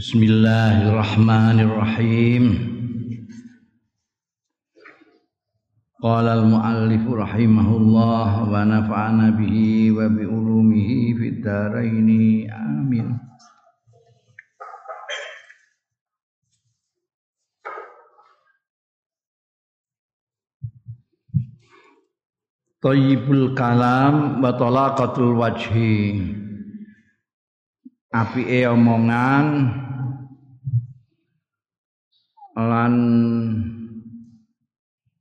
Bismillahirrahmanirrahim. Qala al-muallif rahimahullah wa nafa'ana bihi wa bi ulumihi fid dharain. Amin. Tayyibul kalam wa talaqatul wajhi apike omongan lan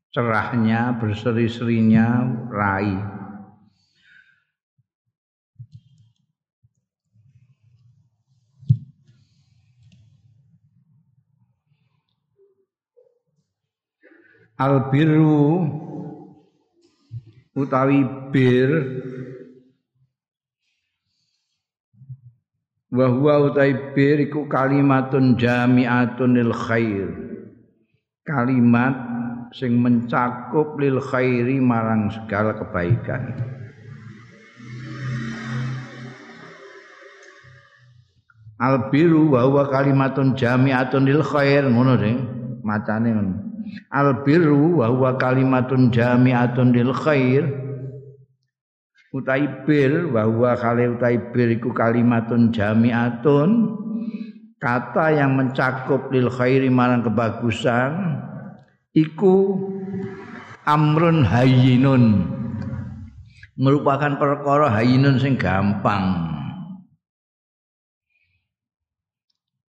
cerahnya berseri-serinya rai. Albiru utawi bir wa huwa utai bir iku kalimatun jami'atun lil khair. Kalimat sing mencakup lil khairi marang segala kebaikan. Al biru wa huwa kalimatun jami'atun lil khair. Ngono sing macane ngono. Al biru wa huwa kalimatun jami'atun lil khair utai bir bahwa kali utai bir iku kalimatun jami'atun. Kata yang mencakup lil khairi marang kebagusan iku amrun hayyinun merupakan perkara hayyinun sing gampang.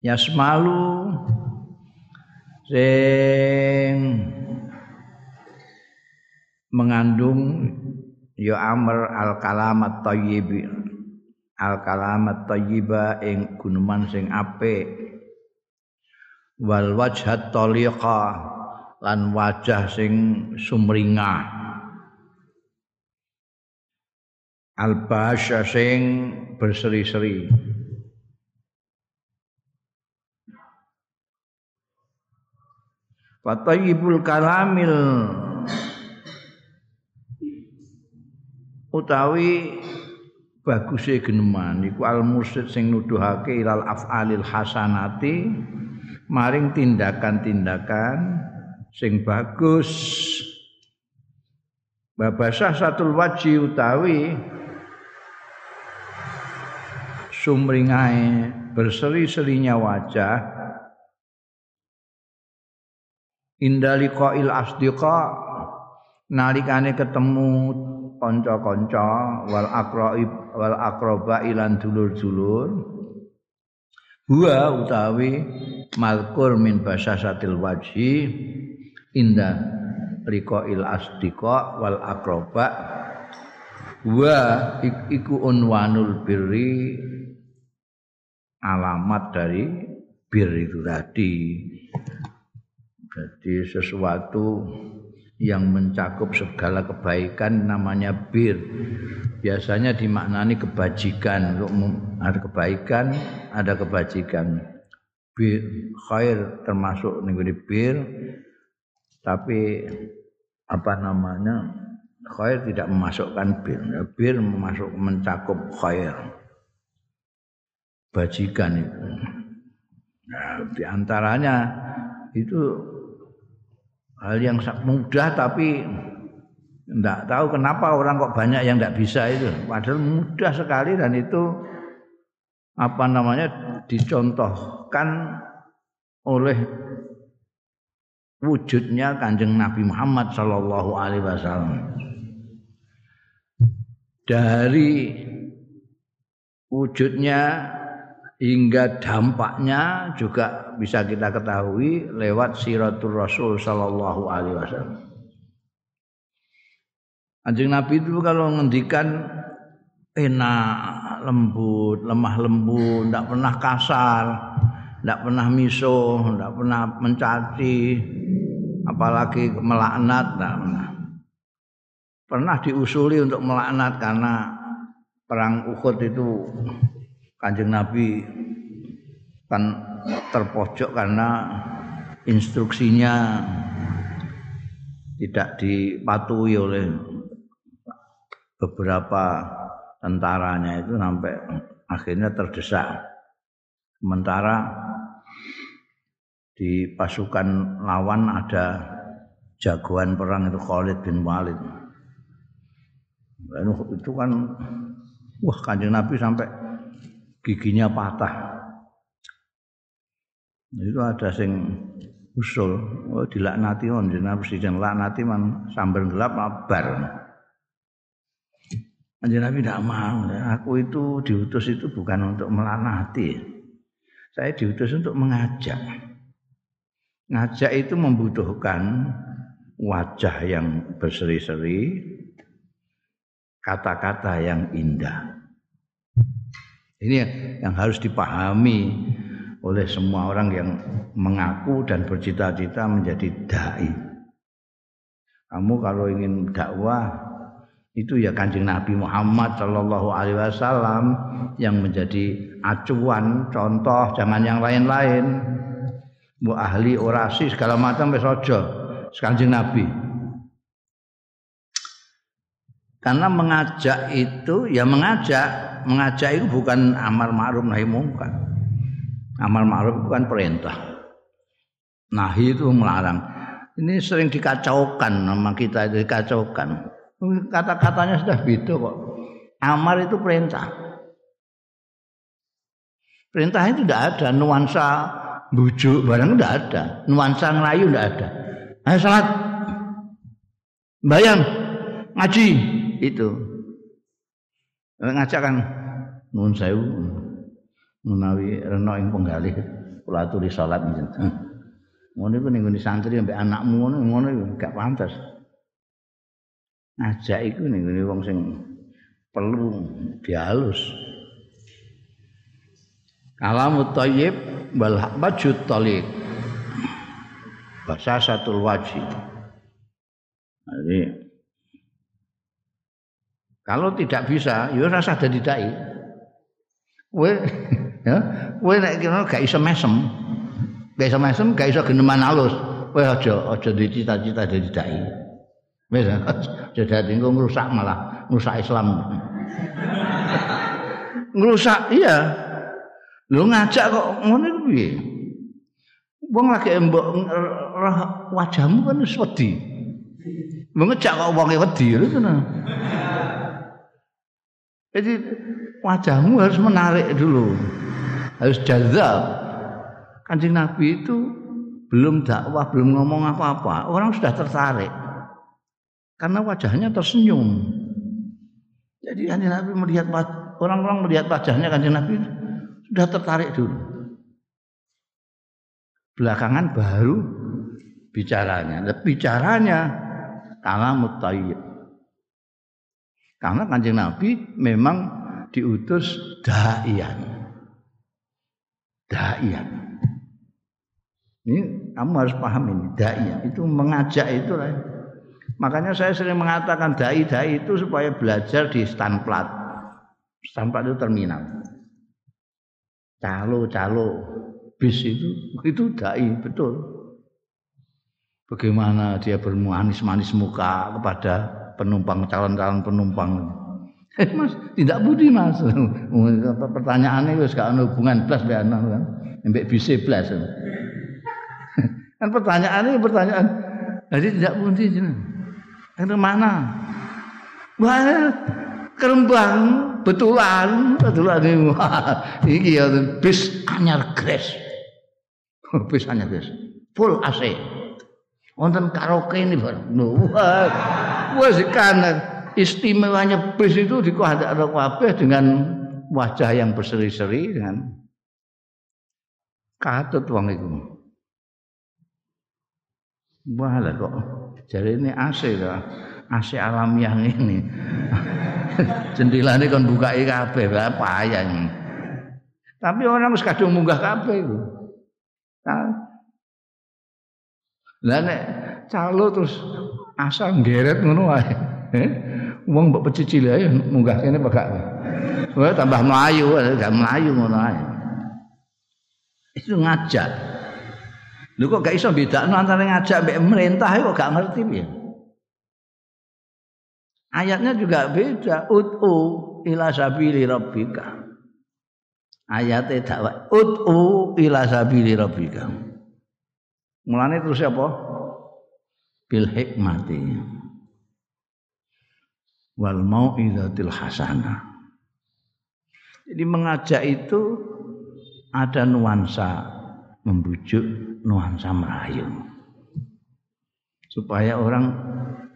Yasmalu sing mengandung ya amr al kalamat thayyib al kalamat thayyiba ing guneman sing apik. Wal wajhat taliqa lan wajah sing sumringah. Al basya sing berseri-seri. Fatayibul kalamil utawi baguse geneman iku al mursid sing nuduhake ilal afalil hasanati maring tindakan-tindakan sing bagus. Babasah satul waji utawi sumringae berseri-serinya wajah indaliqail asdiqa nalikane ketemu kanca-kanca wal aqraib wal aqraba ilan dulur-dulur. Huwa utawi malkur min basasatil wajhi inda liqail asdiqa wal aqraba. Wa iku unwanul birri alamat dari bir itu tadi. Jadi sesuatu yang mencakup segala kebaikan namanya bir. Biasanya dimaknani kebajikan. Ada kebaikan, ada kebajikan. Bir khair termasuk nih bir. Tapi apa namanya? Khair tidak memasukkan bir. Bir memasuk mencakup khair. Bajikan itu. Nah, di antaranya itu hal yang mudah tapi tidak tahu kenapa orang kok banyak yang tidak bisa itu. Padahal mudah sekali dan itu apa namanya dicontohkan oleh wujudnya kanjeng Nabi Muhammad Shallallahu Alaihi Wasallam. Dari wujudnya hingga dampaknya juga bisa kita ketahui lewat siratul rasul sallallahu alaihi wasallam. Anjing Nabi itu kalau ngendikan enak, lembut, lemah lembut, tidak pernah kasar, tidak pernah misuh, tidak pernah mencaci, apalagi melaknat, tidak pernah. Pernah diusuli untuk melaknat karena perang Uhud itu Kanjeng Nabi kan terpojok karena instruksinya tidak dipatuhi oleh beberapa tentaranya itu sampai akhirnya terdesak. Sementara di pasukan lawan ada jagoan perang itu Khalid bin Walid. Lalu itu kan wah kanjeng Nabi sampai giginya patah. Itu ada sing usul, oh dilaknati on jenengan presiden laknati man sambil gelap bar. Kanjeng Nabi tidak mau. Aku itu diutus itu bukan untuk melaknati. Saya diutus untuk mengajak. Ngajak itu membutuhkan wajah yang berseri-seri, kata-kata yang indah. Ini yang harus dipahami oleh semua orang yang mengaku dan bercita-cita menjadi dai. Kamu kalau ingin dakwah itu ya kanjeng Nabi Muhammad Shallallahu Alaihi Wasallam yang menjadi acuan, contoh, jangan yang lain-lain bu ahli orasi segala macam wis aja Kanjeng Nabi. Karena mengajak itu ya mengajak, mengajak itu bukan amar ma'ruf nahi mungkar. Amar ma'ruf itu kan perintah. Nahi itu melarang. Ini sering dikacaukan nama kita itu dikacaukan. Kata-katanya sudah beda kok. Amar itu perintah. Perintah itu tidak ada nuansa bujuk barang tidak ada, nuansa ngelayu tidak ada. Ayo salat. Bayang ngaji itu. Ngajak kan nuwun sewu menawi rena ing penggalih kula aturi salat njenengan. Ngono iku ning santri ambek anakmu ngono ngono gak pantes. Ngajak iku ning wong sing perlu dihalus. Kalamut thayyib wal bajut talik. Bahasa satu wajib. Jadi kalau tidak bisa, ya rasa dadi dai. Kowe ya, kowe nek kira gak iso mesem. Gak iso mesem, gak iso geneman halus. Kowe aja aja dicita-cita dadi dai. Wis aja dadi engko ngrusak malah ngrusak Islam. ngrusak iya Lu ngajak kok ngono iku piye? Wong lagi mbok wajahmu kan wedi. Mengejak kok wonge wedi lho Jadi wajahmu harus menarik dulu. Harus jazab. Kanjeng Nabi itu belum dakwah, belum ngomong apa-apa, orang sudah tertarik. Karena wajahnya tersenyum. Jadi kanjeng Nabi melihat orang-orang melihat wajahnya kanjeng Nabi sudah tertarik dulu. Belakangan baru bicaranya. Nah, bicaranya karena mutayyib. Karena kanjeng Nabi memang diutus da'ian. Da'ian. Ini kamu harus paham ini, da'ian. Itu mengajak itu lah. Makanya saya sering mengatakan dai-dai itu supaya belajar di stanplat. Stanplat itu terminal calo-calo bis itu itu dai betul. Bagaimana dia bermanis-manis muka kepada penumpang calon-calon penumpang. Eh, mas, tidak budi mas. Pertanyaannya wis gak ada hubungan plus be kan. Mbek bise plus. kan pertanyaannya pertanyaan. Jadi tidak budi jeneng. Itu mana? Wah, kerembang betulan betulan iki ya bis anyar gres bis anyar gres full AC wonten karaoke ini bareng wah kan istimewanya bis itu di ada kabeh dengan wajah yang berseri-seri dengan katut wong iku wah kok jadi ini AC lah AC alamiah ini Jendelane kon bukake kabeh, payah. Tapi orang wis kadung munggah kabeh iku. Lah nek calo terus asal ngeret ngono wae. Eh? Wong mbok pecicil ae munggah kene pegak. Wah tambah melayu, gak melayu ngono ae. Itu ngajak. Lho kok gak iso bedakno antara ngajak mbek merintah kok gak ngerti piye. Ayatnya juga beda. Ut'u ila sabili rabbika. Ayatnya dakwah. Ut'u ila sabili rabbika. Mulane terus apa? Bil hikmati. Wal mau'izatil hasanah. Jadi mengajak itu ada nuansa membujuk, nuansa merayu. Supaya orang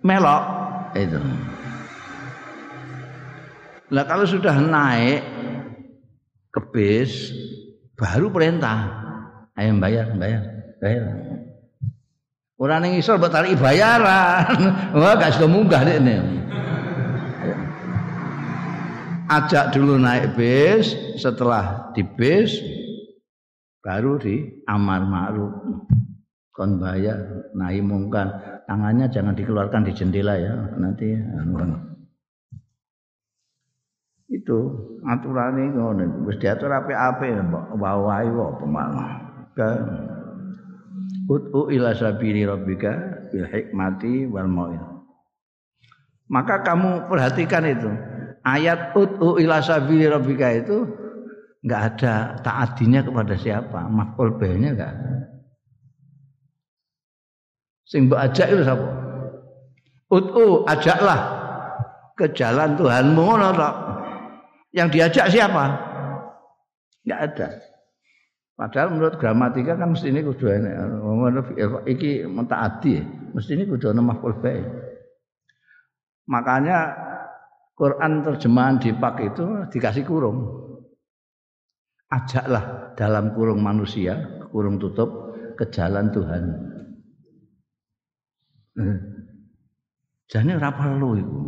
melok itu. Lah kalau sudah naik ke bis baru perintah ayo bayar bayar bayar orang yang isor buat tarik bayaran. Wah gak sudah munggah deh ini. Ajak dulu naik bis setelah di bis baru di amar ma'ruf. Kon bayar naik mungkar. Tangannya jangan dikeluarkan di jendela ya nanti anu itu aturane ngono wis diatur apik-apik wae apa malah Ut'u ila sabili rabbika bil hikmati wal. Maka kamu perhatikan itu. Ayat ut'u ila sabili rabbika itu enggak ada taatinya kepada siapa, maf'ul nya enggak ada. Sing mbok ajak itu sapa? Ut'u ajaklah ke jalan Tuhanmu ngono. Yang diajak siapa? Enggak ada. Padahal menurut gramatika kan mesti ini kudu enek. Iki mentaati, mesti ini kudu ana maf'ul Makanya Quran terjemahan di pak itu dikasih kurung. Ajaklah dalam kurung manusia, kurung tutup ke jalan Tuhan. Eh. Jadi ora perlu itu.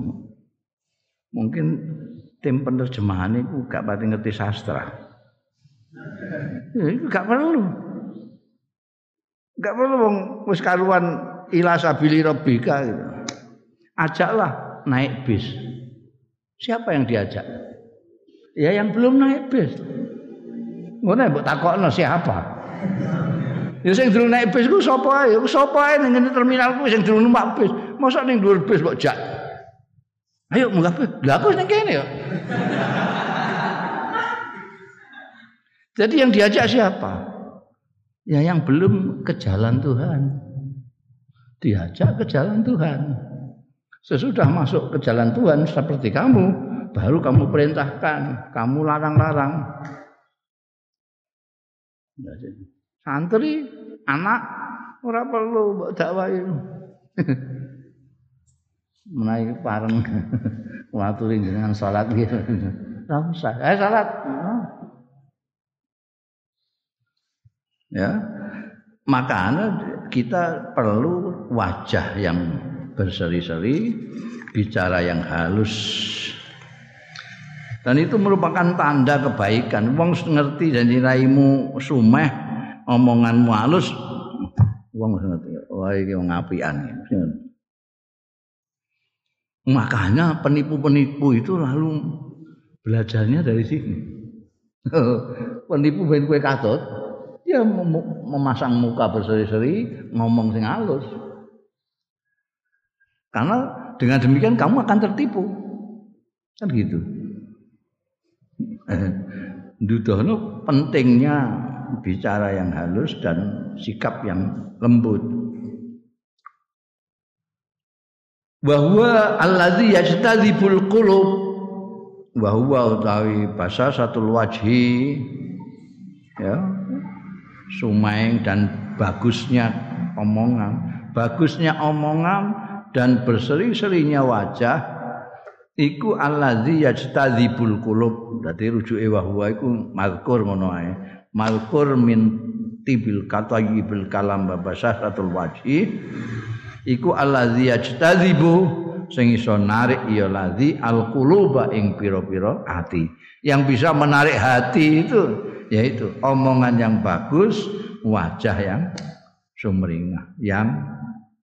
Mungkin tim penerjemahan itu gak pati ngerti sastra. Ya, itu gak perlu. Gak perlu wong wis karuan ila sabili rabbika gitu. Ajaklah naik bis. Siapa yang diajak? Ya yang belum naik bis. Ngono mbok takokno siapa? Ya sing durung naik bis ku sapa ae? Ku sapa ae ning terminal ku sing durung numpak bis. Mosok ning dhuwur bis mbok jak. Ayo munggah bis. Lah aku ning kene ya. Jadi yang diajak siapa? Ya yang belum ke jalan Tuhan. Diajak ke jalan Tuhan. Sesudah masuk ke jalan Tuhan seperti kamu, baru kamu perintahkan, kamu larang-larang. Santri, anak, ora perlu mbok dakwahi. Menaik pareng ngaturi dengan salat gitu. Eh salat. Ya. Makanya kita perlu wajah yang berseri-seri bicara yang halus. Dan itu merupakan tanda kebaikan. Wong ngerti dan raimu sumeh omonganmu halus wong ngerti wah iki wong apian. Makanya penipu-penipu itu lalu belajarnya dari sini. Penipu ben kue katut Ya memasang muka berseri-seri, ngomong sing halus. Karena dengan demikian kamu akan tertipu. Kan gitu. Dudono pentingnya bicara yang halus dan sikap yang lembut. Bahwa alladzi yajtadzibul qulub bahwa utawi bahasa satu wajhi ya sumaing dan bagusnya omongan. Bagusnya omongan dan berseri-serinya wajah iku allazi yajtadzibul qulub. Dadi rujuke wa huwa iku mazkur ngono ae. Mazkur min tibil katayibil kalam babasatul wajhi. Iku allazi yajtadzibu sing iso narik ya ladzi al quluba ing pira-pira hati yang bisa menarik hati itu yaitu omongan yang bagus, wajah yang sumringah, yang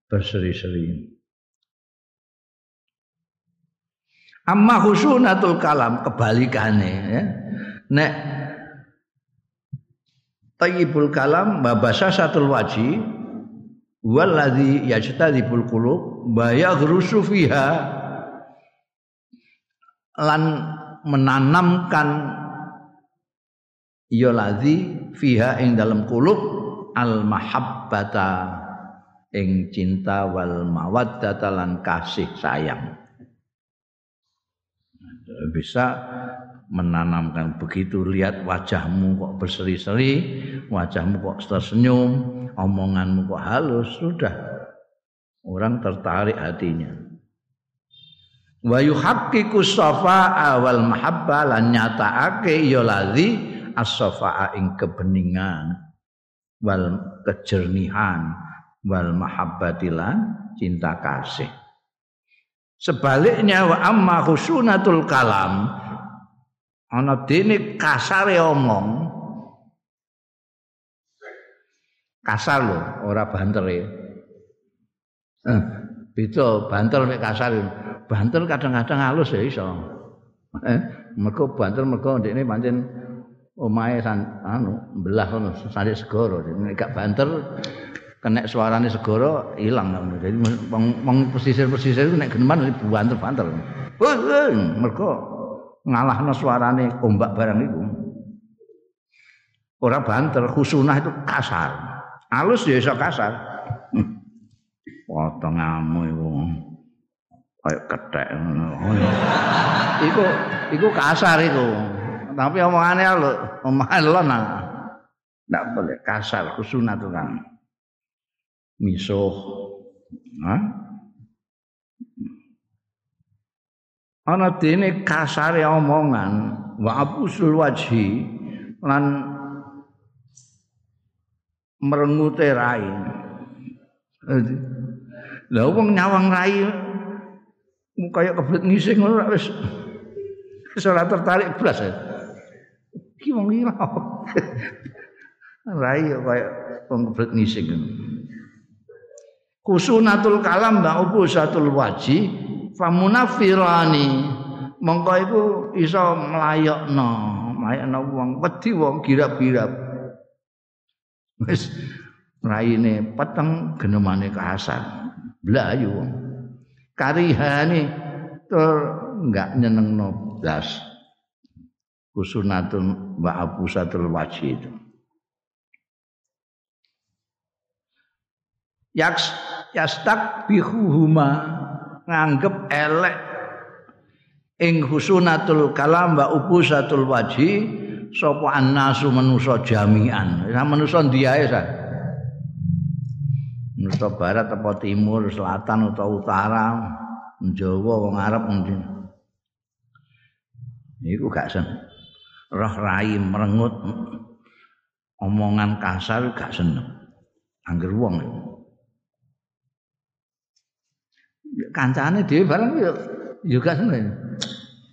berseri-seri. Amma khusunatul kalam kebalikannya ya. Nek tayyibul kalam babasa satul waji waladhi yajtadibul qulub bayaghrusu fiha lan menanamkan ya ladzi fiha ing dalam kulub al mahabbata ing cinta wal mawaddata lan kasih sayang. Bisa menanamkan begitu lihat wajahmu kok berseri-seri wajahmu kok tersenyum omonganmu kok halus sudah. Orang tertarik hatinya. Wa yuhaqqiqu safa'a wal mahabba lan nyatakake ya ladzi as-safa'a ing kebeningan wal kejernihan wal mahabbatilan cinta kasih. Sebaliknya wa amma khusunatul kalam ana dene kasare omong kasar lho ora bantere eh, beda banter mek kasar. Banter kadang-kadang halus ya iso. Eh, mergo banter mergo ndekne pancen omahe san anu belah ngono sare segara. Nek gak banter kena suarane segara ilang Jadi wong pesisir-pesisir nek geneman banter-banter. Mergo ngalahno suarane ombak barang iku. Ora banter, khusunah itu kasar. Halus ya iso kasar. Potonganmu iku kayak ketek iku iku kasar iku tapi omongannya lo omongan lo nah ndak boleh kasar kusunat tuh kan misuh Hah? ana dene kasare omongan wa abusul wajhi lan merengute rai lha wong nyawang rai kaya kebelet ngising ngono wis wis ora tertarik blas. Ya. Iki wong iki Rai kaya wong kebelet ngising. Kusunatul kalam ba ubusatul waji famunafirani. Mongko iku iso melayokno melayokno wong wedi wong girap-girap. Wis raine peteng genemane kasar blayu wong. Karihane tur enggak nyenengno blas kusunatun wa abusatul wajhi itu yaks yastak bihuhuma nganggep elek ing husunatul kalam wa ubusatul wajhi sapa annasu manusa jami'an manusa ndiae sa Nusa barat apa timur, selatan atau utara, Jawa wong Arab mungkin. Iku gak sen. Roh rai merengut omongan kasar gak seneng. Angger wong. Kancane dhewe bareng yo yo gak seneng.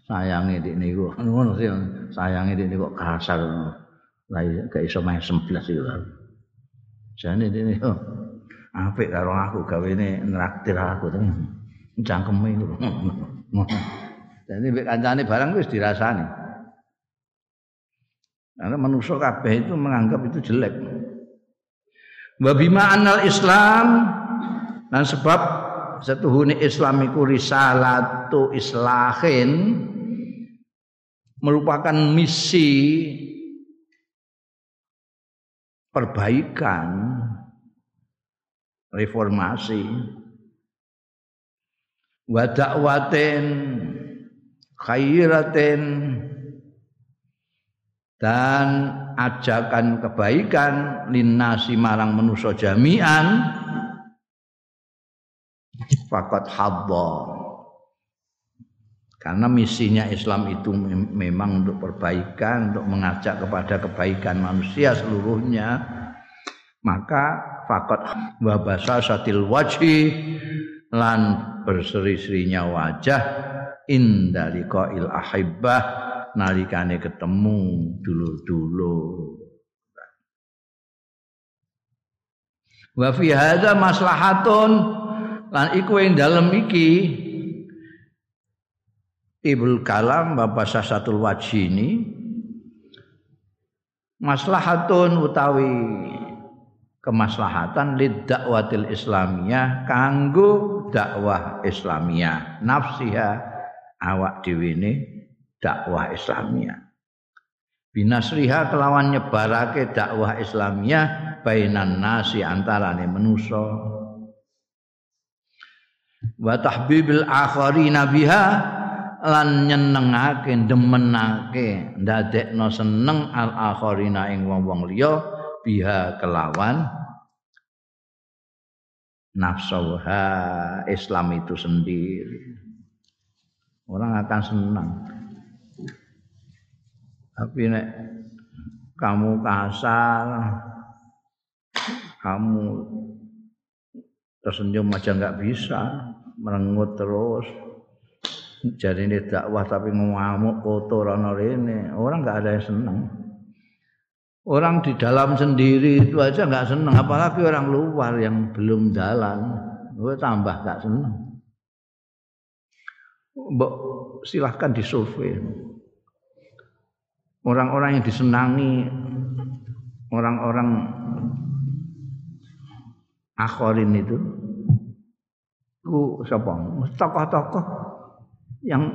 Sayange dik niku ngono sih. Sayange dik niku kasar. Lah gak iso main 11 iku. Jane dik niku apik karo aku gawene nraktir aku tenan cangkeme iku dadi mek kancane barang wis dirasani karena manusia kabeh itu menganggap itu jelek. Wa bima islam dan sebab setuhune Islam iku risalatu islahin merupakan misi perbaikan reformasi. Wa dakwatin khairatin dan ajakan kebaikan linnasi marang manusia jami'an fakat hadda karena misinya Islam itu memang untuk perbaikan untuk mengajak kepada kebaikan manusia seluruhnya. Maka fakot wa basasatil wajhi lan berseri-serinya wajah inda liqail ahibbah nalikane ketemu dulu-dulu wa fi hadza maslahatun lan iku ing dalem iki Ibul kalam bapak sasatul wajhi ini maslahatun utawi kemaslahatan lid dakwatil islamiyah kanggo dakwah islamiyah. Nafsiha awak dhewe dakwah islamiyah. Binasriha kelawan nyebarake dakwah islamiyah bainan nasi antarane manusa. Wa tahbibil akharina biha lan nyenengake demenake ndadekno seneng al akharina ing wong-wong liya biha kelawan nafsuha Islam itu sendiri. Orang akan senang tapi nek kamu kasar kamu tersenyum aja nggak bisa merengut terus. Jadi ini dakwah tapi ngamuk kotor orang ini orang nggak ada yang senang orang di dalam sendiri itu aja nggak senang apalagi orang luar yang belum jalan gue tambah nggak senang Mbok silahkan disurvei orang-orang yang disenangi orang-orang akhorin itu ku sapa? Tokoh-tokoh yang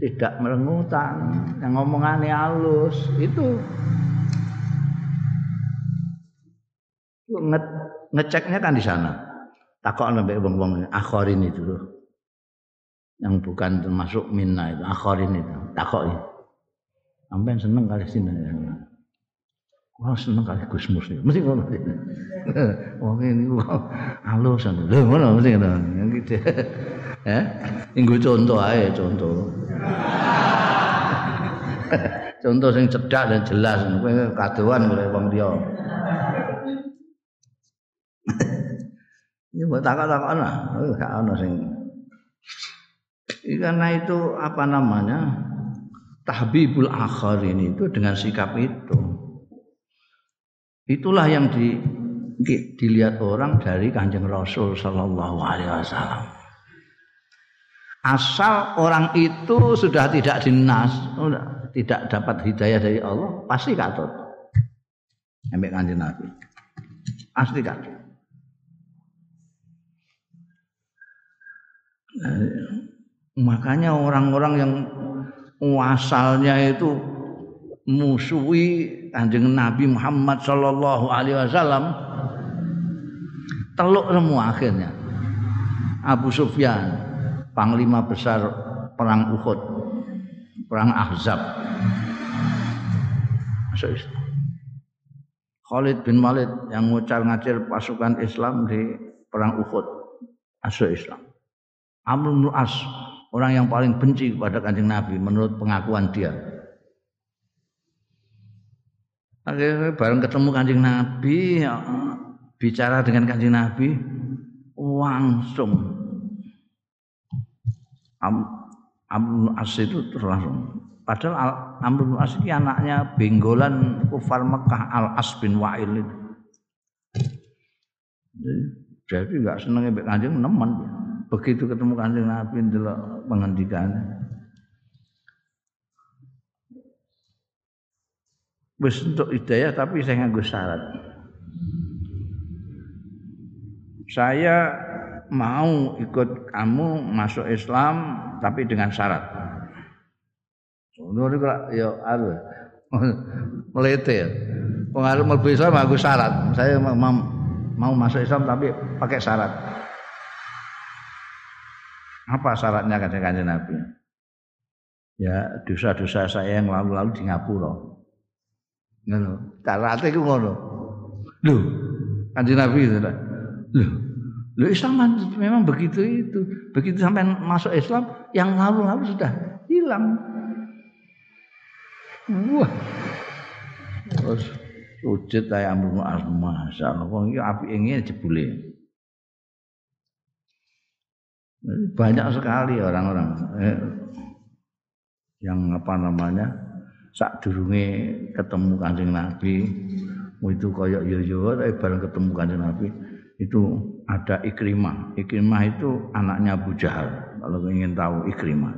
tidak merengutan yang ngomongannya halus itu nge ngeceknya kan di sana. Takok sampai wong-wong akhorin itu. Yang bukan termasuk minna itu akhorin itu takok sampai seneng kali sini Wah seneng kali Gus Mus mesti ngono. Wong ini halus lho ngono mesti ngono. Gitu. Eh, nggo contoh ae contoh. contoh sing cedak dan jelas kowe kadoan kowe wong dia. Ini buat takak-takak lah, gak ono sing. Karena itu apa namanya tahbibul akhir ini itu dengan sikap itu Itulah yang di, di, dilihat orang dari kanjeng Rasul Shallallahu Alaihi Wasallam. Asal orang itu sudah tidak dinas, tidak dapat hidayah dari Allah, pasti katut. Sampai kanjeng Nabi. Pasti katut. Makanya orang-orang yang asalnya itu musuhi Kanjeng Nabi Muhammad sallallahu alaihi wasallam teluk semua akhirnya. Abu Sufyan, panglima besar perang Uhud, perang Ahzab. Khalid bin Walid yang ngucar ngacir pasukan Islam di perang Uhud masuk Islam. Amr bin As orang yang paling benci kepada kanjeng Nabi menurut pengakuan dia Akhirnya bareng ketemu kancing Nabi, ya, bicara dengan kancing Nabi, langsung Am, Amr As itu langsung. Padahal Amr As ini anaknya benggolan kufar Mekah Al As bin Wa'il itu. Jadi nggak seneng mbek kanjeng nemen. Begitu ketemu kanjeng Nabi ndelok pengendikannya. wis untuk hidayah tapi saya nganggo syarat. Saya mau ikut kamu masuk Islam tapi dengan syarat. Ngono ya aru. Melete ya. Pengaruh mlebu Islam aku syarat. Saya mau, mau masuk Islam tapi pakai syarat. Apa syaratnya kata kanjeng Nabi? Ya dosa-dosa saya yang lalu-lalu di Ngapura. Ngono. Carate ku ngono. Lho kanjeng Nabi itu lho lho Islam memang begitu itu. Begitu sampai masuk Islam yang lalu-lalu sudah hilang. Wah. Terus sujud kaya amrun asma masyaallah wong iki apike ngene jebule banyak sekali orang-orang eh, yang apa namanya sak durunge ketemu Kanjeng Nabi itu koyok yo-yo tapi bareng ketemu Kanjeng Nabi itu ada Ikrimah. Ikrimah itu anaknya Abu Jahal. Kalau ingin tahu Ikrimah.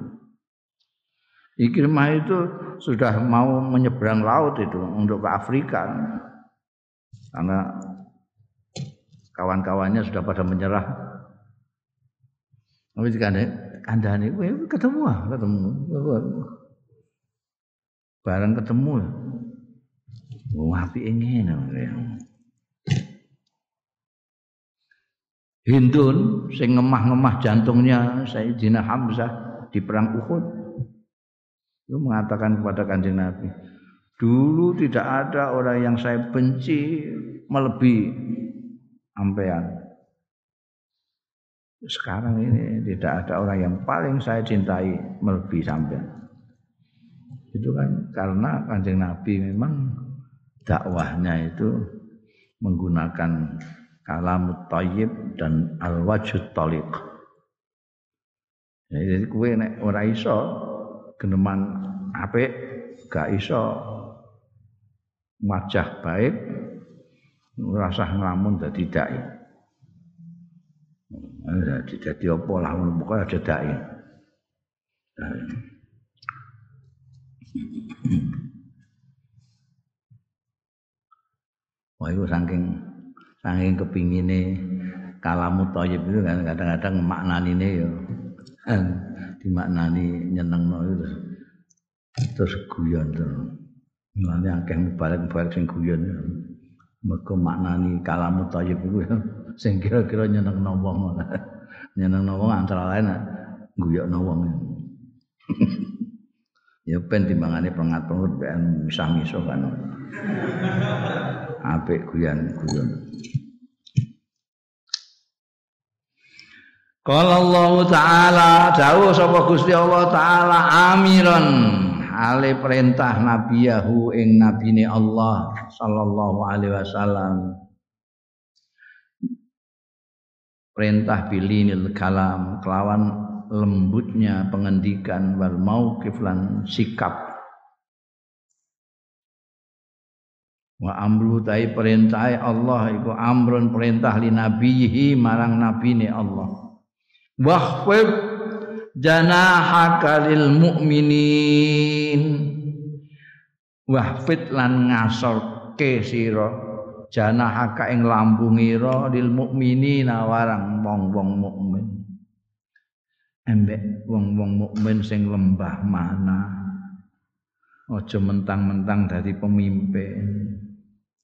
Ikrimah itu sudah mau menyeberang laut itu untuk ke Afrika. Karena kawan-kawannya sudah pada menyerah. Wis anda kandhane ah, kowe ketemu lah, ketemu. Bareng ketemu. Wong apike ngene ya. Hindun sing ngemah-ngemah jantungnya Sayyidina Hamzah di perang Uhud itu mengatakan kepada kanjeng Nabi dulu tidak ada orang yang saya benci melebihi ampean sekarang ini tidak ada orang yang paling saya cintai melebihi sampean. Itu kan karena Kanjeng Nabi memang dakwahnya itu menggunakan kalamut thayyib dan al-wajhut taliq. Jadi kue nek ora iso geneman apik gak iso wajah baik ngerasa ngelamun dadi dai. Jadi apa lah pokoke aja dai. Wah itu saking saking kepingine kalamu thayyib itu kan kadang-kadang maknanine ya dimaknani nyenengno itu terus guyon terus. Mulane akeh mubalek-mubalek sing guyon. Mergo maknani kalamu thayyib iku ya sing kira-kira nyenengno wong nyenengno wong antara lain guyokno wong. Ya ben timbangane pengat-pengut ben misah-miso kan. Apik guyan-guyon Qala Allah taala dawuh sapa Gusti Allah taala amiran. Ale perintah nabiyahu ing nabine Allah sallallahu alaihi wasallam perintah bilinil kalam kelawan lembutnya pengendikan wal mauqif lan sikap. Wa amru tai perintah Allah iku amrun perintah li nabihi marang nabine Allah. Wahfib janahaka lil mu'minin. Wahfid lan ngasorke sira janahaka ing lambungira lil mukminina warang wong-wong mukmin. Embek wong-wong mukmin sing lembah mana? Aja mentang-mentang dari pemimpin.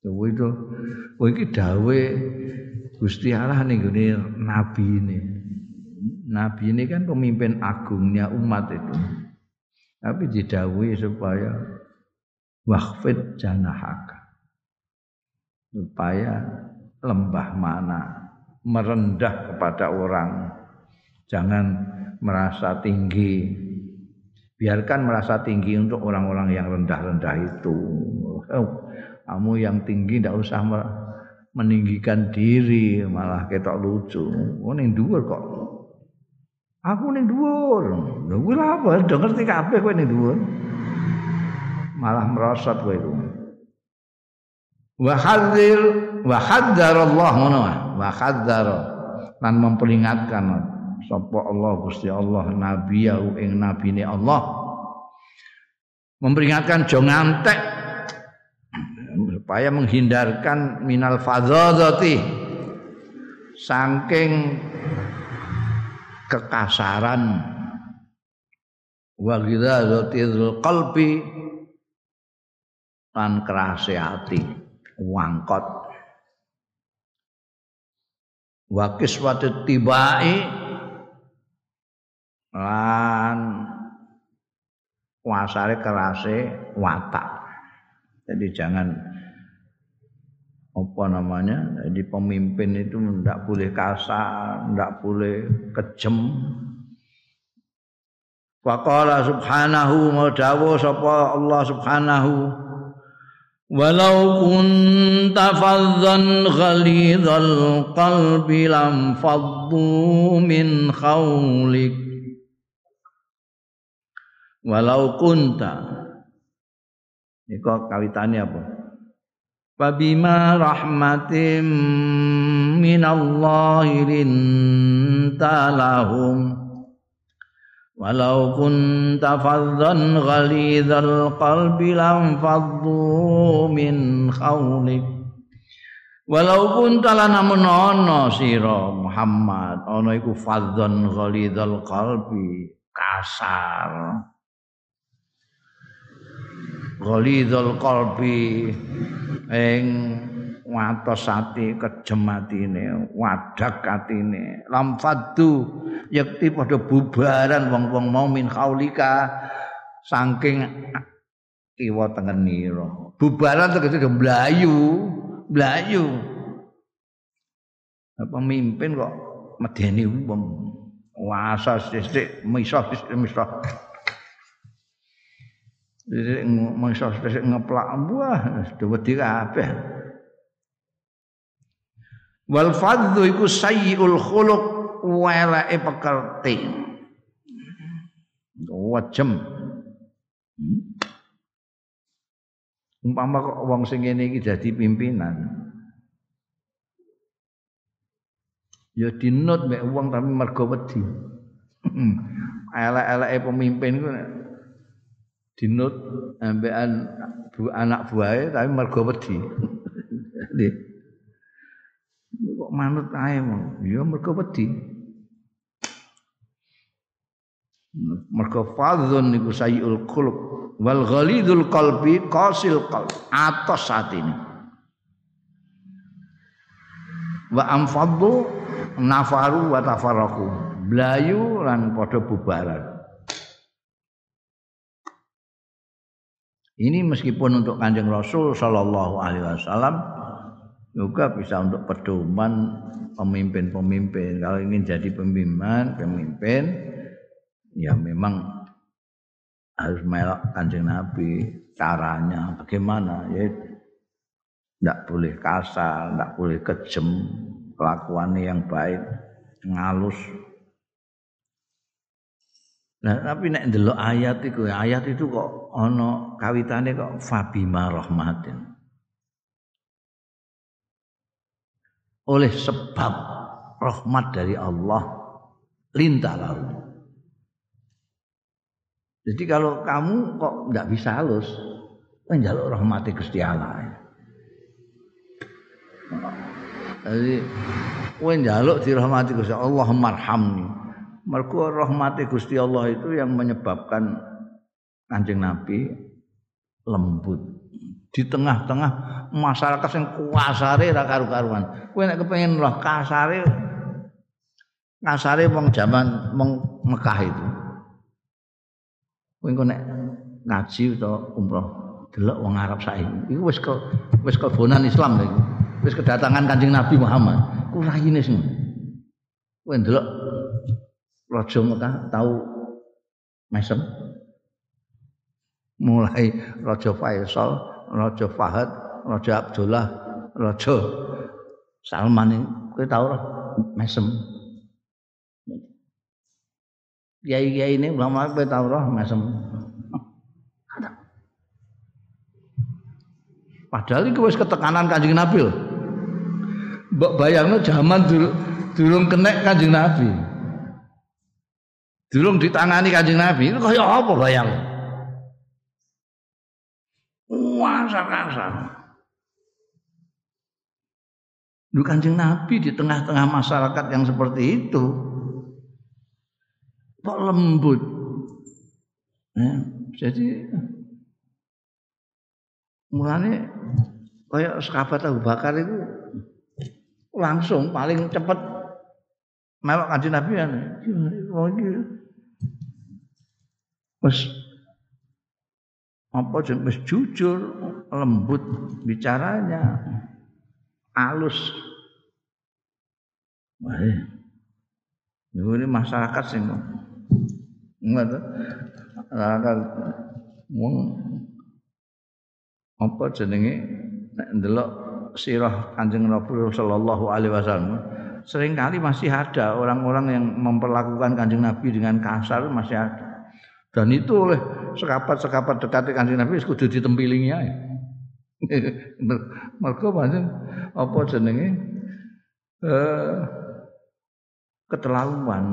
Kowe itu kowe iki dawe Gusti Allah ning gone nabi ini nabi ini kan pemimpin agungnya umat itu. Tapi didawuhi supaya waqfid janahaka supaya lembah mana merendah kepada orang. Jangan merasa tinggi. Biarkan merasa tinggi untuk orang-orang yang rendah-rendah itu. Kamu yang tinggi tidak usah meninggikan diri malah ketok lucu. Oh ning dhuwur kok. Aku ning dhuwur. Kuwi apa? Do ngerti kabeh kowe ning dhuwur. Malah merosot kowe itu wa hadzir wa hadzar Allah ngono wa hadzar lan memperingatkan sapa Allah Gusti Allah nabiyahu ing nabine Allah. Memperingatkan jo ngantek. Supaya menghindarkan minal fadzati saking kekasaran. Wa ghidzatil qalbi. Lan kerase hati wangkot. Wa kiswatu tibai lan kuasare kerase watak. Jadi jangan apa namanya jadi pemimpin itu tidak boleh kasar tidak boleh kejem. Waqala subhanahu wa dawu Allah subhanahu Walau kunta fadzan ghalidhal qalbi lam faddu min khawlik Walau kunta Ini kawitane apa? Fabima rahmatim minallahi linta lahum Walau kunta fadzan ghalidhal qalbi lam faddu min khawlik Walau kunta lana menono sira Muhammad ana iku fadzan ghalidhal qalbi kasar Ghalidhal qalbi ing watos ati kejem atine wadak atine. Lam faddu yakti padha bubaran wong-wong mau min khaulika saking kiwa tengenira bubaran tegese mlayu mlayu. Pemimpin kok medeni wong. Wasa sithik misah misah misah sithik ngeplak buah wedi kabeh Wal fadhu iku sayyiul khuluq weleke pekerti. Wajem. Hmm? Umpama kok wong sing ngene iki dadi pimpinan. Ya dinut mek wong tapi mergo wedi. Elek-eleke pemimpin ku dinut ambekan bu anak buahe tapi mergo wedi. manut ae ya mergo wedi. Mergo fadzun niku sayyul khuluq wal ghalidul qalbi qasil qalb. Atos ini wa amfaddu nafaru wa tafarraqu blayu lan padha bubaran. Ini meskipun untuk kanjeng Rasul Shallallahu Alaihi Wasallam juga bisa untuk pedoman pemimpin-pemimpin. Kalau ingin jadi pemimpin, pemimpin ya memang harus melok kanjeng Nabi. Caranya bagaimana? Ya tidak boleh kasar, tidak boleh kejem, kelakuannya yang baik, ngalus. Nah, tapi nek ndelok ayat itu, ayat itu kok ono kawitane kok fabima rahmatin. Oleh sebab rahmat dari Allah lintah lalu. Jadi kalau kamu kok nggak bisa halus, menjaluk rahmati Gusti Allah. Jadi kowe dirahmati Gusti Allah marhamni. Mergo rahmati Gusti Allah itu yang menyebabkan Kanjeng Nabi lembut di tengah-tengah masyarakat yang kuasare ra karu-karuan. Kowe nek kepengin roh kasare kasare wong jaman wong Mekah itu. Kowe nek ngaji utawa umroh delok wong Arab saiki. Iku wis ke wis kebonan Islam lho Wis kedatangan Kanjeng Nabi Muhammad. Ku raine sing. Kowe ndelok Raja Mekah tahu mesem mulai Raja Faisal Raja Fahad, Raja Abdullah, Raja Salman ini kowe tau ora mesem. Kiai-kiai ini ulama kowe tau ora mesem. Padahal itu wis ketekanan Kanjeng Nabi lho. Mbok bayangno zaman dulu durung kenek Kanjeng Nabi. Durung ditangani Kanjeng Nabi, itu kaya apa bayang? Kasar-kasar. Lu kanjeng Nabi di tengah-tengah masyarakat yang seperti itu. Kok lembut. Ya, jadi mulanya kayak sekabat Abu Bakar itu langsung paling cepat melok kanjeng Nabi ya. Wes apa wis jujur lembut bicaranya. Halus Wah, ini masyarakat sing ngono masyarakat wong apa jenenge? Nek ndelok sirah Kanjeng Rasul sallallahu alaihi wasallam sering kali masih ada orang-orang yang memperlakukan Kanjeng Nabi dengan kasar masih ada. Dan itu oleh sekapat-sekapat dekat kanjeng Nabi kudu ditempilingi ae. Mergo apa jenenge? Eh keterlaluan.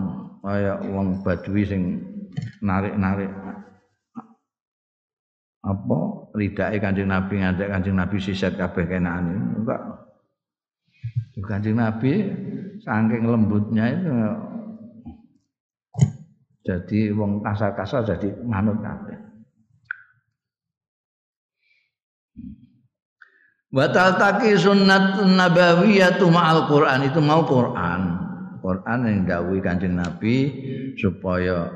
Kaya wong badui sing narik-narik apa ridake Kanjeng Nabi ngantek Kanjeng Nabi siset kabeh kenane enggak. Kanjeng Nabi saking lembutnya itu jadi wong kasar-kasar jadi manut kabeh. Batal taki sunnat nabawiyatu ma'al Quran itu mau Quran. Quran yang dawuhi Kanjeng Nabi supaya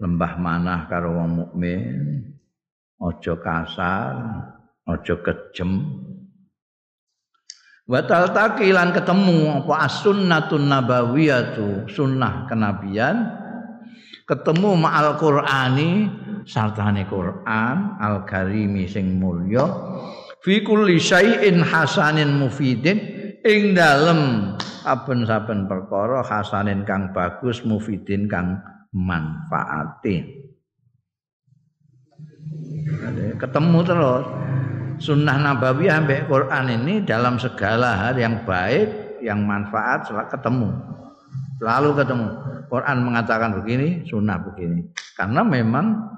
lembah manah karo wong mukmin, aja kasar, aja kejem. Batal taki lan ketemu apa as-sunnatun nabawiyatu, sunnah kenabian ketemu ma'al Qur'ani sartane Quran al-karimi sing mulya fi kulli syai'in hasanin mufidin ing dalem saben-saben perkara hasanin kang bagus mufidin kang manfaatin ketemu terus. Sunnah nabawiyah ambek Quran ini dalam segala hal yang baik yang manfaat selalu ketemu. Selalu ketemu Quran mengatakan begini sunnah begini karena memang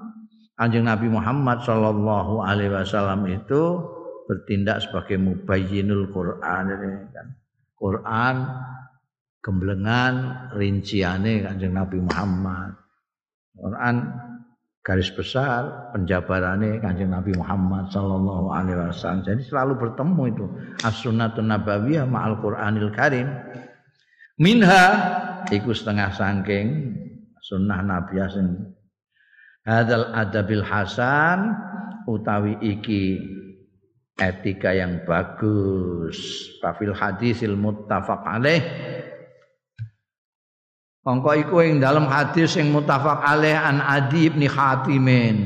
Anjing Nabi Muhammad Shallallahu Alaihi Wasallam itu bertindak sebagai mubayyinul Quran ini kan. Quran gemblengan rinciane Kanjeng Nabi Muhammad. Quran garis besar penjabarannya Kanjeng Nabi Muhammad sallallahu alaihi wasallam. Jadi selalu bertemu itu as-sunnatun nabawiyah ma'al Qur'anil Karim. Minha iku setengah sangking sunnah Nabi sing hadal adabil hasan utawi iki etika yang bagus. Fafil hadisil muttafaq alaih. Mongko iku ing dalam hadis yang muttafaq alaih an Adi bin Hatimin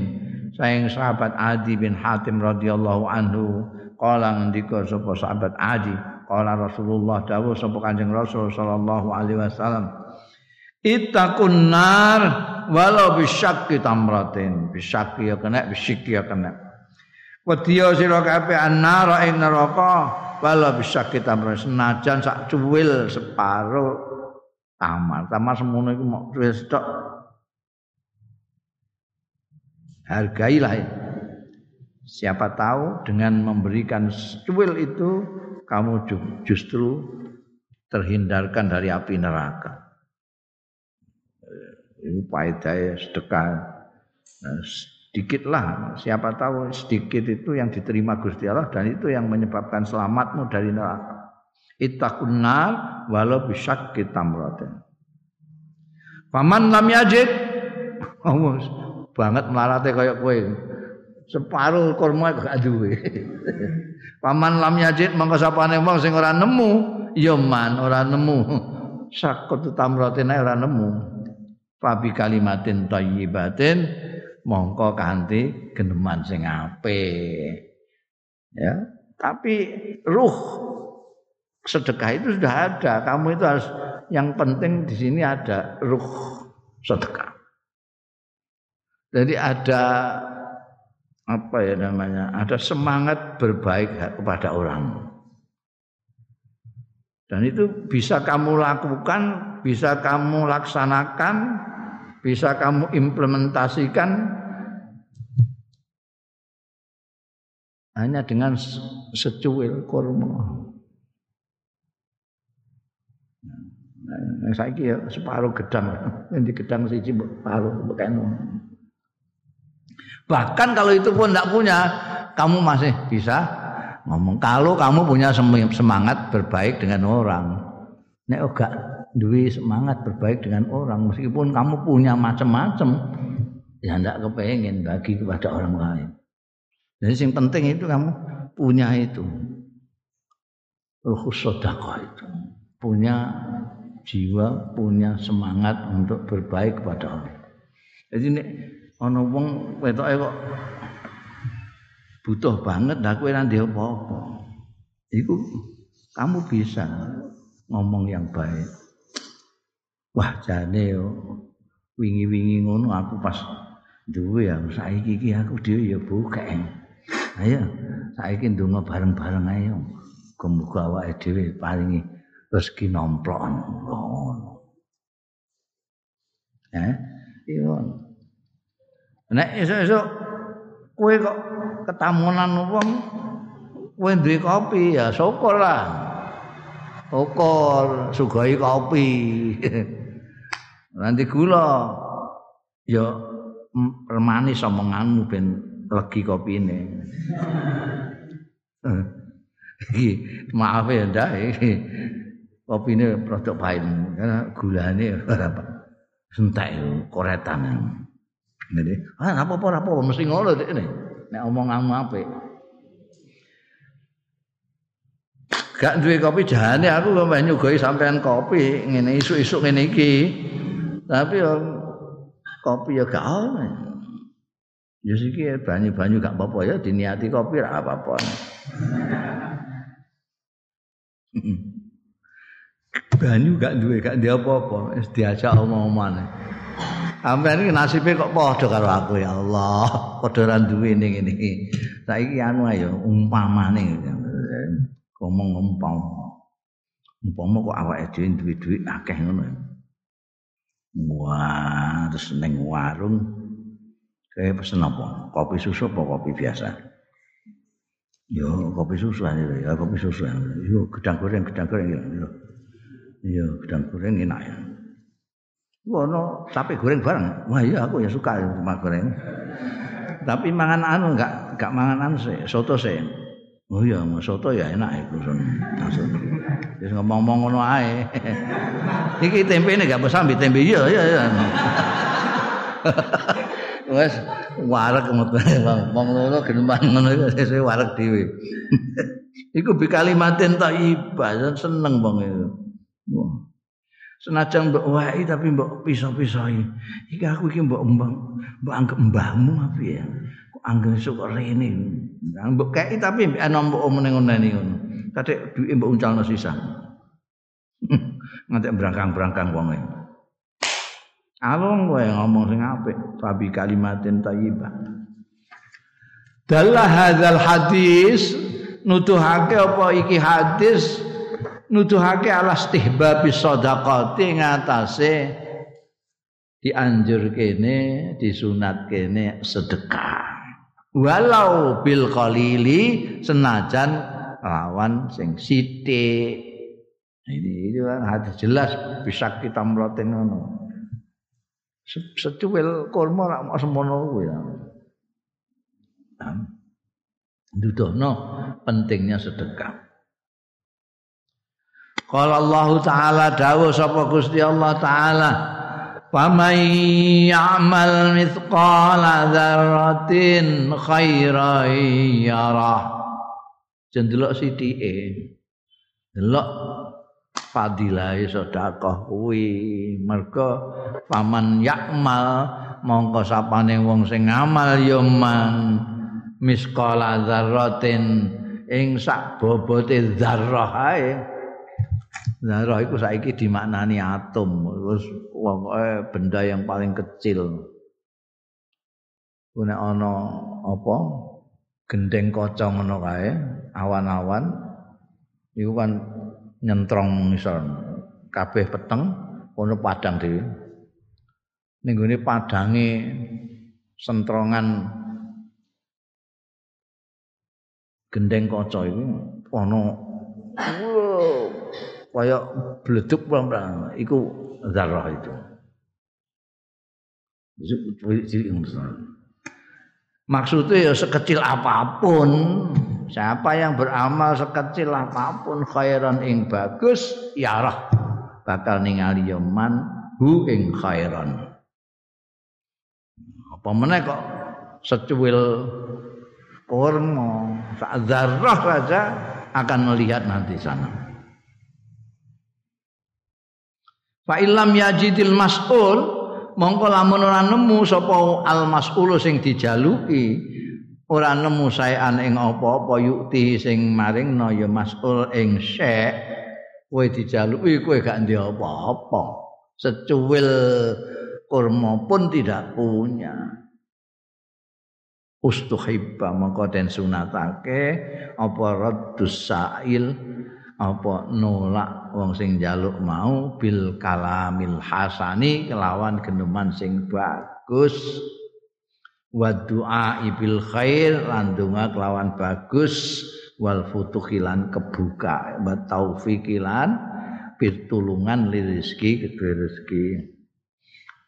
sayang sahabat Adi bin Hatim radhiyallahu anhu. Kala ngendika sapa sahabat Adi kala Rasulullah dawuh sapa Kanjeng Rasul sallallahu alaihi wasallam Itakun nar walau bisyakki tamratin bisyakki ya kena bisyikki ya kena Wadiya sira kabeh annara ing neraka wala bisa kita senajan sak cuwil separo tamar. Tamar semono iku mok cuwil tok. Hargailah Siapa tahu dengan memberikan cuwil itu kamu justru terhindarkan dari api neraka. Ini faedah sedekah. Nah, sedikitlah siapa tahu sedikit itu yang diterima Gusti Allah dan itu yang menyebabkan selamatmu dari neraka ittaqun nar walau bisyakki tamratin paman lam yajid oh, banget melarate kaya kowe separuh kurma gak duwe paman lam yajid mangko sapane wong sing ora nemu ya man ora nemu sakut tamratin ora nemu fabi kalimatin thayyibatin mongko kanthi geneman sing apik. Ya, tapi ruh sedekah itu sudah ada. Kamu itu harus yang penting di sini ada ruh sedekah. Jadi ada apa ya namanya? Ada semangat berbaik kepada orang. Dan itu bisa kamu lakukan, bisa kamu laksanakan bisa kamu implementasikan hanya dengan secuil kurma. Nah, saya ya separuh gedang, di gedang siji separuh beken. Bahkan kalau itu pun tidak punya, kamu masih bisa ngomong. Kalau kamu punya semangat berbaik dengan orang, nek enggak duwe semangat berbaik dengan orang meskipun kamu punya macam-macam ya ndak kepengen bagi kepada orang lain. Jadi yang penting itu kamu punya itu ruh sedekah itu punya jiwa punya semangat untuk berbaik kepada orang. Jadi nek ana wong wetoke kok butuh banget dah kowe nanti apa-apa. Iku kamu bisa ngomong yang baik. Wah jane wingi-wingi ngono aku pas duwe ya saiki iki aku dhewe ya bukeng. Ayo saiki ndonga bareng-bareng ayo. Muga awake dhewe paringi rezeki nomplok ngono. Eh, iya. Nek esuk-esuk kowe kok ketamunan wong kowe duwe kopi ya syukur lah. Syukur sugoi kopi. Nanti gula ya permanis omonganmu ben legi kopine. maaf ya ndak iki kopine produk pahit karena gulane ora sentek koretan. Jadi, ah apa-apa apa mesti ngono dek ini. Nek omonganmu apik. Gak duwe kopi jane aku kok nyugoi sampean kopi ngene isuk-isuk ngene iki. Tapi yo kopi ya gak ono. Ya siki banyu-banyu gak apa-apa ya diniati kopi ra apa-apa. banyu gak duwe gak dia apa-apa wis diajak omong-omongan. Sampeyan iki nasibe kok padha karo aku ya Allah, padha ra duwe ning ngene iki. Saiki anu ayo umpamane ngomong umpama. Umpama kok awake dhewe duwe dhuwit akeh ngono. Wah, terus ning warung kayak pesen apa? Kopi susu apa kopi biasa? Yo kopi susu aja ya, kopi susu. Yo gedang goreng, gedang goreng ya. Iya, gedang goreng enak ya. Wono sapi goreng bareng. Wah iya aku ya suka sama goreng. Tapi mangan anu enggak enggak mangan anu sih, soto sih. Oh iya, mau soto ya enak itu son. Wis ngomong-ngomong ngono ae. Iki tempe ini gak bisa ambil tempe iya iya iya. Wes wareg metu wong ngono geneman ngono sesuk wareg dhewe. Iku bi kalimatin thayyibah seneng bang itu. Senajan mbok wae tapi mbok pisah-pisahi. Iki aku iki mbok mbang mbok anggap mbahmu apa ya? Kok anggap esuk kok rene. Mbok kei tapi mbok ana mbok omene ngene ngono. Kadek duwe mbok uncalno sisa. Nganti berangkang-berangkang wong e. Alung kowe ngomong sing apik, fabi kalimatin thayyibah. Dalah hadzal hadis nuduhake apa iki hadis nuduhake ala istihbab sedekati ngatasé dianjur kene disunat kene sedekah. Walau bil qalili senajan lawan sing sithik. Ini itu kan hadis jelas bisa kita melaten ngono. Secuil kurma rak mau semono kuwi ya. Dudono pentingnya sedekah Qala Allah taala dawuh sapa Gusti Allah taala Faman ya'mal mithqala dzarratin khairan yarah. Jendelok sithike. Delok fadilahe sedekah kuwi. Mergo faman ya'mal mongko sapane wong sing ngamal ya man misqala dzarratin ing sak bobote dzarrah ae. Zarah itu saiki dimaknani atom, terus pokoke benda yang paling kecil. Kuna ana apa? Gendeng kocong ngono kae, awan-awan iku kan nyentrong ngisor. Kabeh peteng ono padang dhewe. Ning gone padange sentrongan gendeng kaca iku ana kaya bleduk pelan iku zarah itu. Maksudnya ya sekecil apa pun Siapa yang beramal sekecil apa pun khairan ing bagus ya roh bakal ningali yaman hu ing khairan. Apa meneh kok secuil kurma sak zarah saja akan melihat nanti sana. Fa ilam yajidil mas'ul mongko lamun ora nemu sapa al mas'ul sing dijaluki ora nemu saean ing apa-apa yukti sing maringno ya mas'ul ing syek kowe dijaluki kowe gak ndek apa-apa. Secuil kurma pun tidak punya. Ustuhibba mongko den sunatake apa raddus sa'il apa nolak wong sing njaluk mau bil kalamil hasani kelawan geneman sing bagus. Wa du'a bil khair lan donga kelawan bagus. Wal futuhilan kebuka wa taufiqilan pitulungan li rezeki kedue rezeki.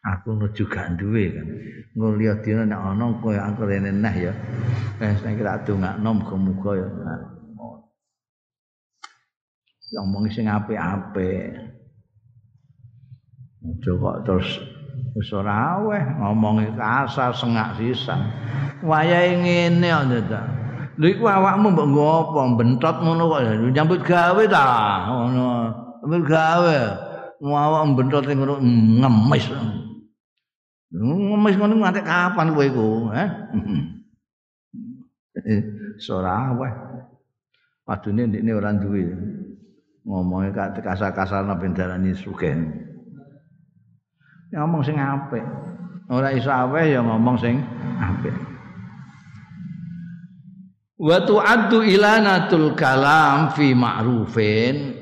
Aku nuju gak duwe kan. Nguliya dina nek ana koyo aku rene ya. Eh saya kira dongakno muga-muga ya ngomong sing apik-apik. Aja kok terus wis ora aweh ngomongi kasar sengak sisan. Wayahe ngene kok ta. Lha iku awakmu mbok nggo apa bentot ngono kok nyambut gawe ta ngono. Nyambut gawe. Awak bentot ngono ngemis. Ngemis ngono nganti kapan kowe iku, eh? Ora aweh. Padune ndekne ora duwe. Ngomongnya kak kasar-kasar nabi darani sugih. Ngomong sing apik. Ora iso aweh ya ngomong sing apik. Wa tu'addu ilanatul kalam fi ma'rufin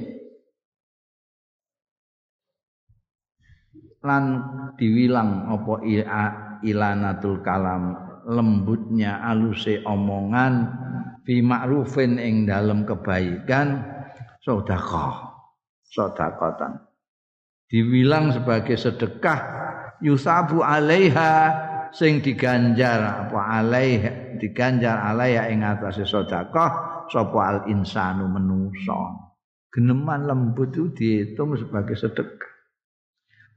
lan diwilang apa ilanatul kalam lembutnya aluse omongan fi ma'rufin ing dalam kebaikan sedekah sedekatan diwilang sebagai sedekah yusabu alaiha sing diganjar apa alaiha diganjar alaiha ing atase sedekah sapa al insanu manusa geneman lembut itu dihitung sebagai sedekah.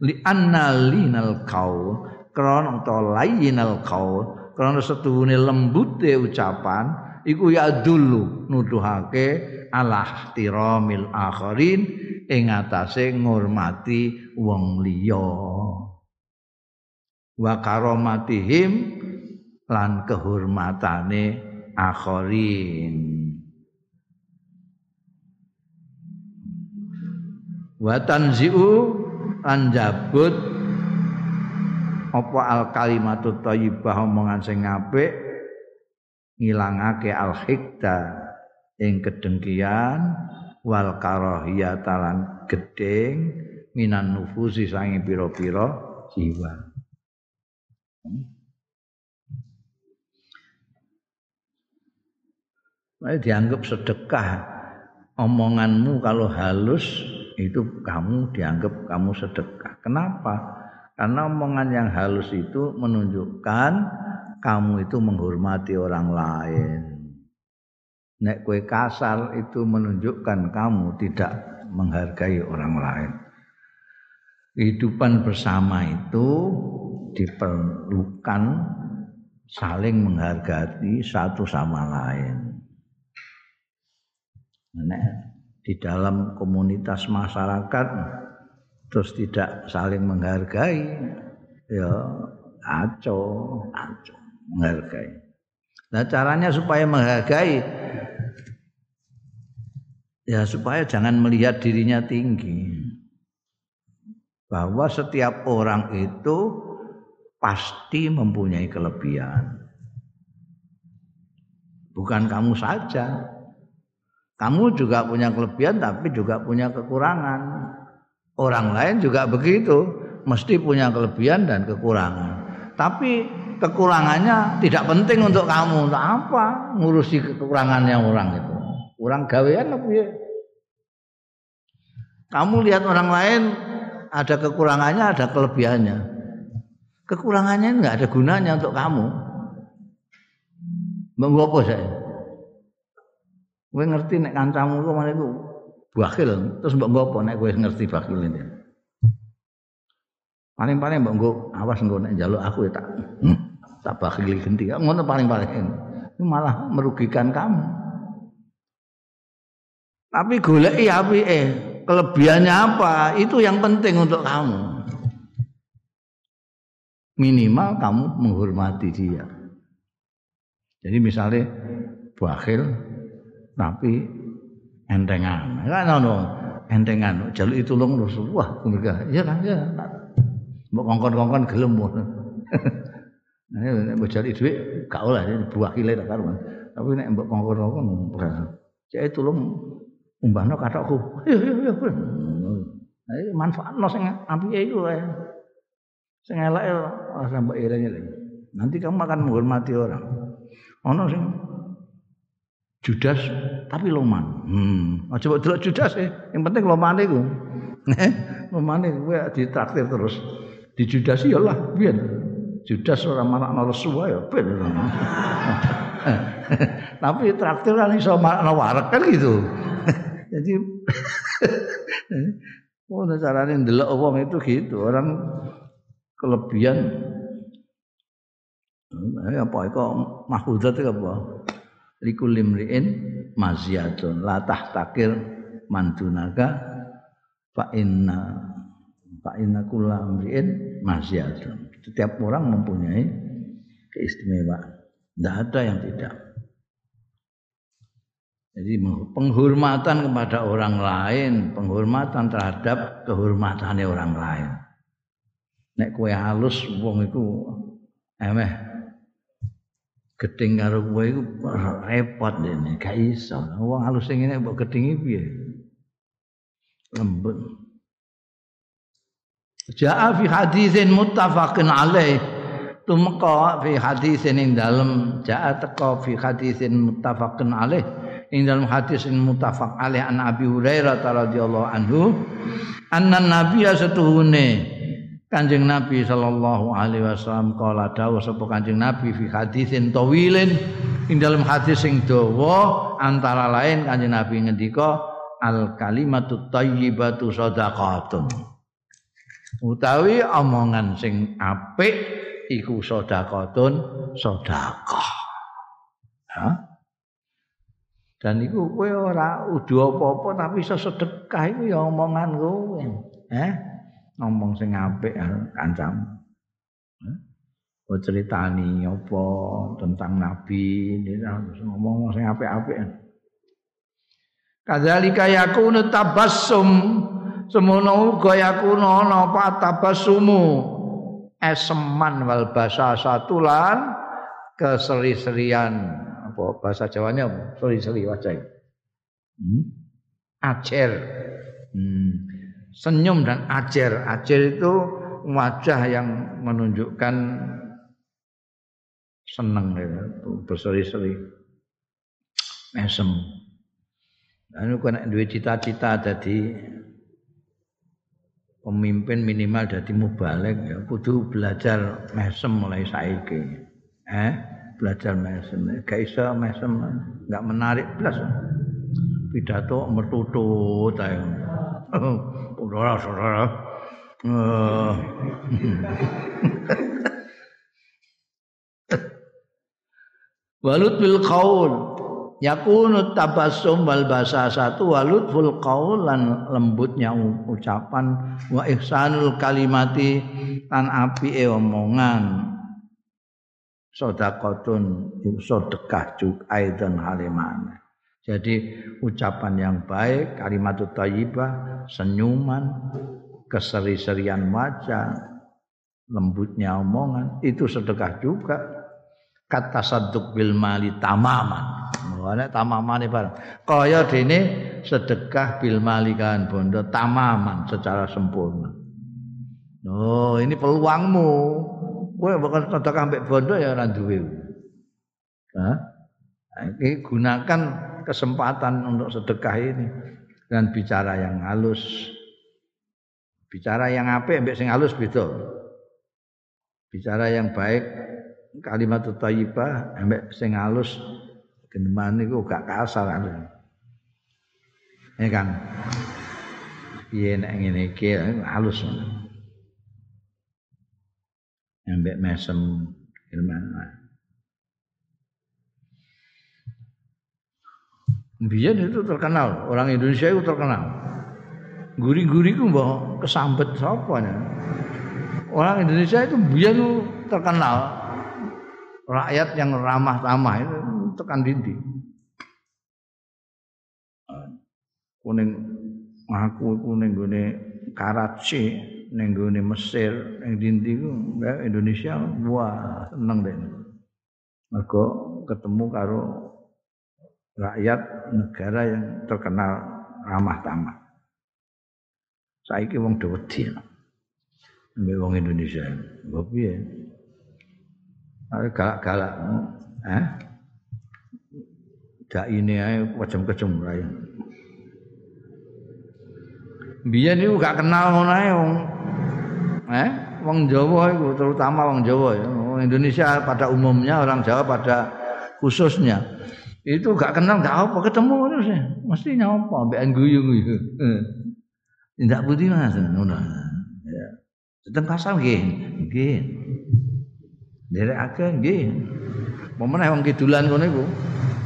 Li anna linal qaul krana ta layyinal qaul krana setuhune lembute ucapan iku ya dulu nuduhake ala tiramil akharin ing atase ngurmati wong liya. Wa karomatihim lan kehormatane akharin. Wa tanzi'u lan jabut. Apa al kalimatut thayyibah omongan sing apik ngilangake al hikta ing kedengkian wal karahiyah talan gedeng minan nufusi sange pira-pira jiwa. Nah, dianggap sedekah omonganmu kalau halus itu kamu dianggap kamu sedekah. Kenapa? Karena omongan yang halus itu menunjukkan kamu itu menghormati orang lain. Nek kue kasar itu menunjukkan kamu tidak menghargai orang lain. Kehidupan bersama itu diperlukan saling menghargai satu sama lain. Nek di dalam komunitas masyarakat terus tidak saling menghargai, ya aco, aco menghargai. Nah caranya supaya menghargai ya supaya jangan melihat dirinya tinggi. Bahwa setiap orang itu pasti mempunyai kelebihan. Bukan kamu saja. Kamu juga punya kelebihan tapi juga punya kekurangan. Orang lain juga begitu, mesti punya kelebihan dan kekurangan. Tapi kekurangannya tidak penting untuk kamu. Untuk apa ngurusi kekurangannya orang itu? Orang gawean apa ya? Kamu lihat orang lain ada kekurangannya, ada kelebihannya. Kekurangannya enggak ada gunanya untuk kamu. Apa saya? Kowe ngerti nek kancamu ku mana iku bakil, terus mbok ngopo nek kowe ngerti bakil ini. Paling-paling mbok nggo awas nggo nek njaluk aku ya tak hmm tak bakili genti ngono paling-paling. Itu malah merugikan kamu. Tapi goleki api eh kelebihannya apa? Itu yang penting untuk kamu. Minimal kamu menghormati dia. Jadi misalnya bakhil tapi entengan. Kan ono entengan. Jaluk itu long mereka iya kan? Ya mau kongkon-kongkon gelem Nek mbok jali dhuwit gak oleh buah kile tak karo. Tapi nek mbok kongkon-kongkon cek tulung umbahno kathokku. Yo yo yo. Iki manfaatno sing apike iku wae. Sing eleke ora sampe eling-eling. Nanti kamu akan menghormati orang. Ono sing Judas tapi loman. Hmm, aja mbok delok Judas e, yang penting lomane iku. lomane kuwi ditraktir terus. Di Judas ya lah, biyen. Judas ora marakno lesu ya ben. Tapi traktir kan iso marakno wareg kan gitu. Jadi oh caranya ndelok wong itu gitu, orang kelebihan eh, apa itu mahfudzat itu apa? Likul limriin maziyatun la tahtakir mandunaga fa inna fa inna maziyatun. Setiap orang mempunyai keistimewaan. Tidak ada yang tidak. Jadi penghormatan kepada orang lain, penghormatan terhadap kehormatannya orang lain. Nek kue halus wong iku emeh gedeng karo kowe iku repot dene, gak iso. Wong halus sing ngene mbok gedhingi piye? Lembut. Ja'a fi hadisin muttafaqin alaih. Tumeka fi hadisin ing dalem. Ja'a teka fi hadisin muttafaqin alaih. Ing dalam hadis yang mutafak alaih an Abi Hurairah radhiyallahu anhu anna nabiyya satuhune Kanjeng Nabi sallallahu alaihi wasallam kala dawuh sapa Kanjeng Nabi fi hadisin tawilin ing dalam hadis sing dawa antara lain Kanjeng Nabi ngendika al kalimatut thayyibatu shadaqatun utawi omongan sing apik iku sedekahun sedekah. Ha? Dan iku kowe ora udu apa-apa tapi iso sedekah iku ya omongan kowe. Eh? Ngomong sing apik kancamu. Eh? Oh ceritani apa tentang nabi ini ngomong sing apik-apik. Kadzalika yakunu tabassum semono uga yakunu ana apa tabassumu eseman wal basa satulan keseri-serian apa bahasa Jawanya? Seri-seri wajah. Hmm? Acer. Hmm. Senyum dan acer. Acer itu wajah yang menunjukkan seneng ya, berseri-seri. Mesem. Anu kena duwe cita-cita jadi pemimpin minimal jadi mubalik ya kudu belajar mesem mulai saiki. Eh? belajar mesem. Gak iso mesem gak menarik plus pidato mertutut ayo saudara. Saudara walut bil qaul yakunu tabassum wal satu walut ful qaul lan lembutnya ucapan wa ihsanul kalimati lan api omongan sodakotun sodekah juga aidan halimana. Jadi ucapan yang baik, kalimat thayyibah, senyuman, keseri-serian wajah, lembutnya omongan itu sedekah juga. Kata saduk bil mali tamaman. Mulane tamaman barang. Kaya dene sedekah bil mali kan bondo tamaman secara sempurna. Oh, ini peluangmu. Kowe bakal sedekah ambek bondo ya ora duwe. Hah? Ini gunakan kesempatan untuk sedekah ini dengan bicara yang halus. Bicara yang apik ambek sing halus beda. Bicara yang baik kalimat thayyibah ambek sing halus geneman niku gak kasar kan. Ya kan. Piye nek ngene iki halus. ambek mesem ilman Biyen itu terkenal, orang Indonesia itu terkenal. Guri-guri itu mbah kesambet sapa. Orang Indonesia itu biyen terkenal rakyat yang ramah tamah itu tekan dindi. Kuning aku kuning gone Karachi ning gone Mesir, ning dindi ku Indonesia wah seneng deh. Mergo ketemu karo rakyat negara yang terkenal ramah tamah. Saiki wong wedi. Mbek wong Indonesia. Mbok piye? Are galak-galak. Eh? Dak ini ae kecem-kecem rae. Biyen niku gak kenal ngono ae wong. Eh wong Jawa itu terutama wong Jawa ya. Wong Indonesia pada umumnya orang Jawa pada khususnya. Itu gak kenal gak apa ketemu terus ya. Mesti nyapa mbek guyu guyu tidak budi mas? Ngono. Ya. Sedang pasal nggih. Nggih. Derek akeh nggih. Pemenang wong kidulan ngono iku.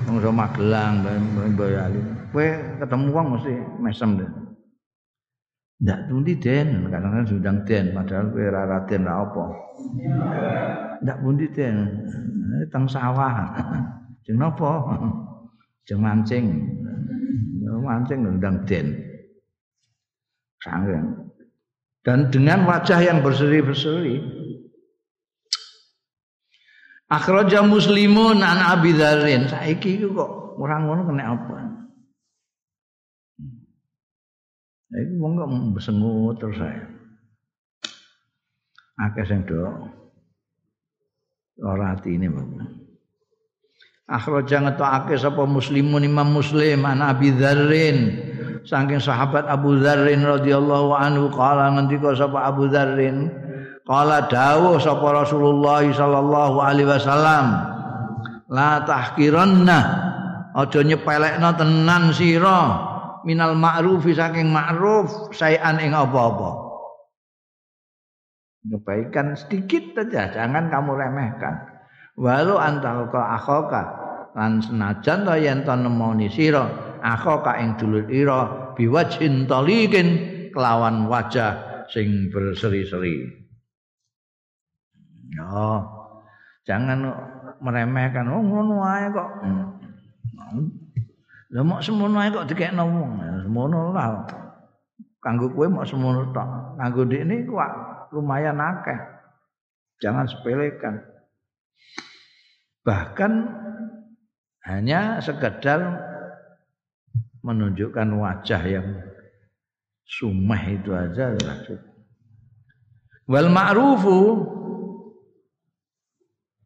Wong Magelang, Boyolali. Kowe ketemu wong mesti mesem deh. Ndak tundi den, kadang-kadang sundang den, padahal kowe ora raden ra apa. Ndak pundi den, eh, teng sawah. Jeng napa? Jeng mancing. Mancing ndang den. Sangen. Dan dengan wajah yang berseri-berseri. Akhraja muslimun an Abi Dzarrin. Saiki iku kok ora ngono kena apa? Iku wong kok besengut terus saya. Akeh sing do ora atine Bapak. Akhraja ngetokake sapa muslimun Imam Muslim an Abi Dzarrin saking sahabat Abu Dzarrin radhiyallahu anhu qala ngendika sapa Abu Dzarrin qala dawuh sapa Rasulullah sallallahu alaihi wasallam la tahkiranna aja nyepelekno tenan sira minal ma'rufi saking ma'ruf sayan ing apa-apa. Kebaikan sedikit saja, jangan kamu remehkan. Walau antal ka akhoka lan senajan to yen to nemoni sira akhoka ing dulur ira biwajhin talikin kelawan wajah sing berseri-seri. Ya, jangan meremehkan oh ngono ae kok. Lah mok semono ae kok dikekno wong. Semono lah. Kanggo kowe mok semono tok. Kanggo ndekne ku lumayan akeh. Jangan sepelekan. Bahkan hanya sekedar menunjukkan wajah yang sumeh itu aja Wal ma'rufu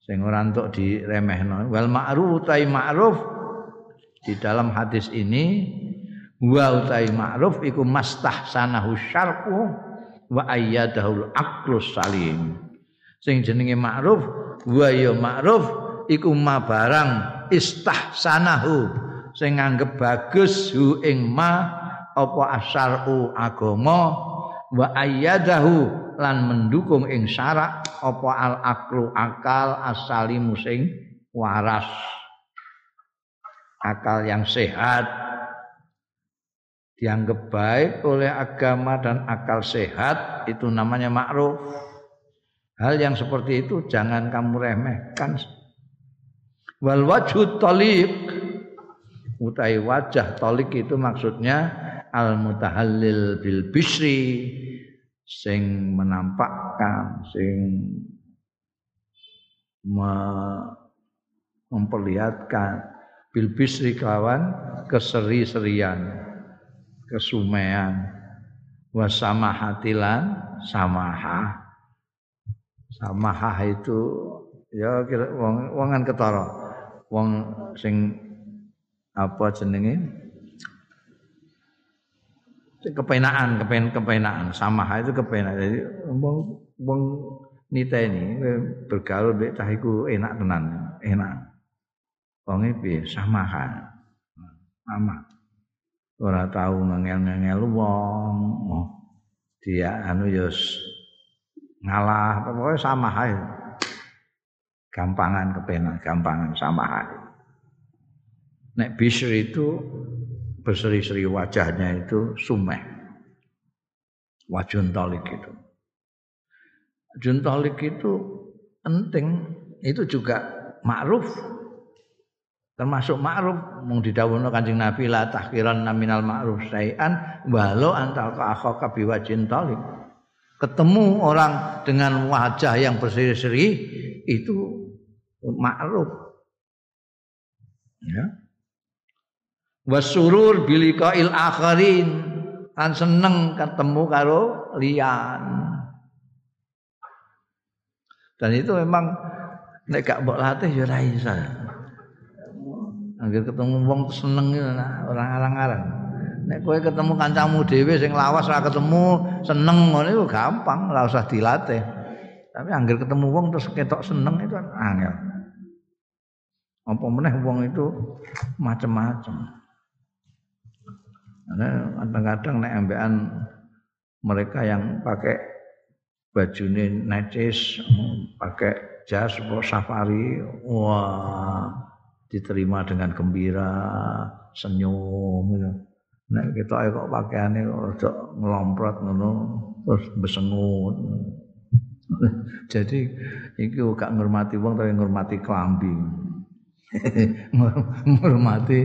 sing ora entuk diremehno. Wal ma'ruf tai ma'ruf. Di dalam hadis ini wa utai ma'ruf iku mastahsanahu syarqu wa ayyadahu aqlus salim. Sing jenenge ma'ruf wa ya ma'ruf iku ma barang istahsanahu. Sing nganggep bagus hu ing ma apa asyar'u agama wa ayyadahu lan mendukung ing syarak apa al aqlu akal asalimu sing waras akal yang sehat dianggap baik oleh agama dan akal sehat itu namanya ma'ruf. Hal yang seperti itu jangan kamu remehkan. Wal wajhu taliq utai wajah talik itu maksudnya al mutahallil bil bisri sing menampakkan sing memperlihatkan bil bisri kawan keseri-serian kesumean wasamahatilan samaha. Samaha itu ya kira wong wongan ketara. Wong sing apa jenenge kepenaan kepen kepenaan. Samaha itu kepenaan jadi wong wong niteni bergaul mbek cah iku enak tenan enak. Wonge piye? Samahan sama. Ora tahu ngengel-ngengel wong. Oh, dia anu ya ngalah. Pokoknya sama ae gampangan kepenak gampangan sama ae nek bisr itu berseri-seri wajahnya itu sumeh. Wajun tolik itu. Wajun tolik itu penting itu juga ma'ruf. Termasuk ma'ruf mung didhawuhna Kanjeng Nabi la tahkiran naminal ma'ruf sayan walau antal ka akhaka biwajin talib ketemu orang dengan wajah yang berseri-seri itu ma'ruf. Ya wasurur bilikail akharin kan seneng ketemu karo lian dan itu memang nek gak mbok latih ya ora iso Angger ketemu wong seneng orang arang-arang. Nek kowe ketemu kancamu dhewe sing lawas ora ketemu seneng ngono iku gampang, ora usah dilatih. Tapi angger ketemu wong terus ketok seneng itu angel. Apa meneh wong itu macam-macam. Kadang-kadang nek ambekan mereka yang pakai baju necis, pakai jas atau safari, wah diterima dengan gembira, senyum gitu. Nek kita kok pakaiane rada ngelomprot ngono terus besengut. Jadi iki gak ngurmati wong tapi ngurmati klambi. ngurmati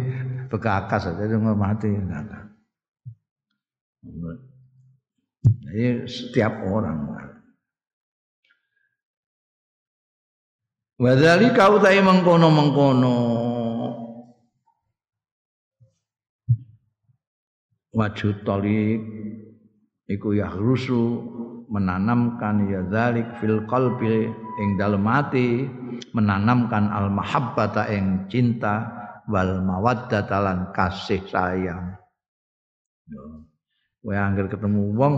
bekakas jadi ngurmati enggak. Jadi setiap orang. Wadali kau tai mengkono mengkono. Wajud tolik iku yahrusu menanamkan ya dalik fil qalbi ing dalem hati menanamkan al mahabbata ing cinta wal mawaddata lan kasih sayang. Kowe angger ketemu wong,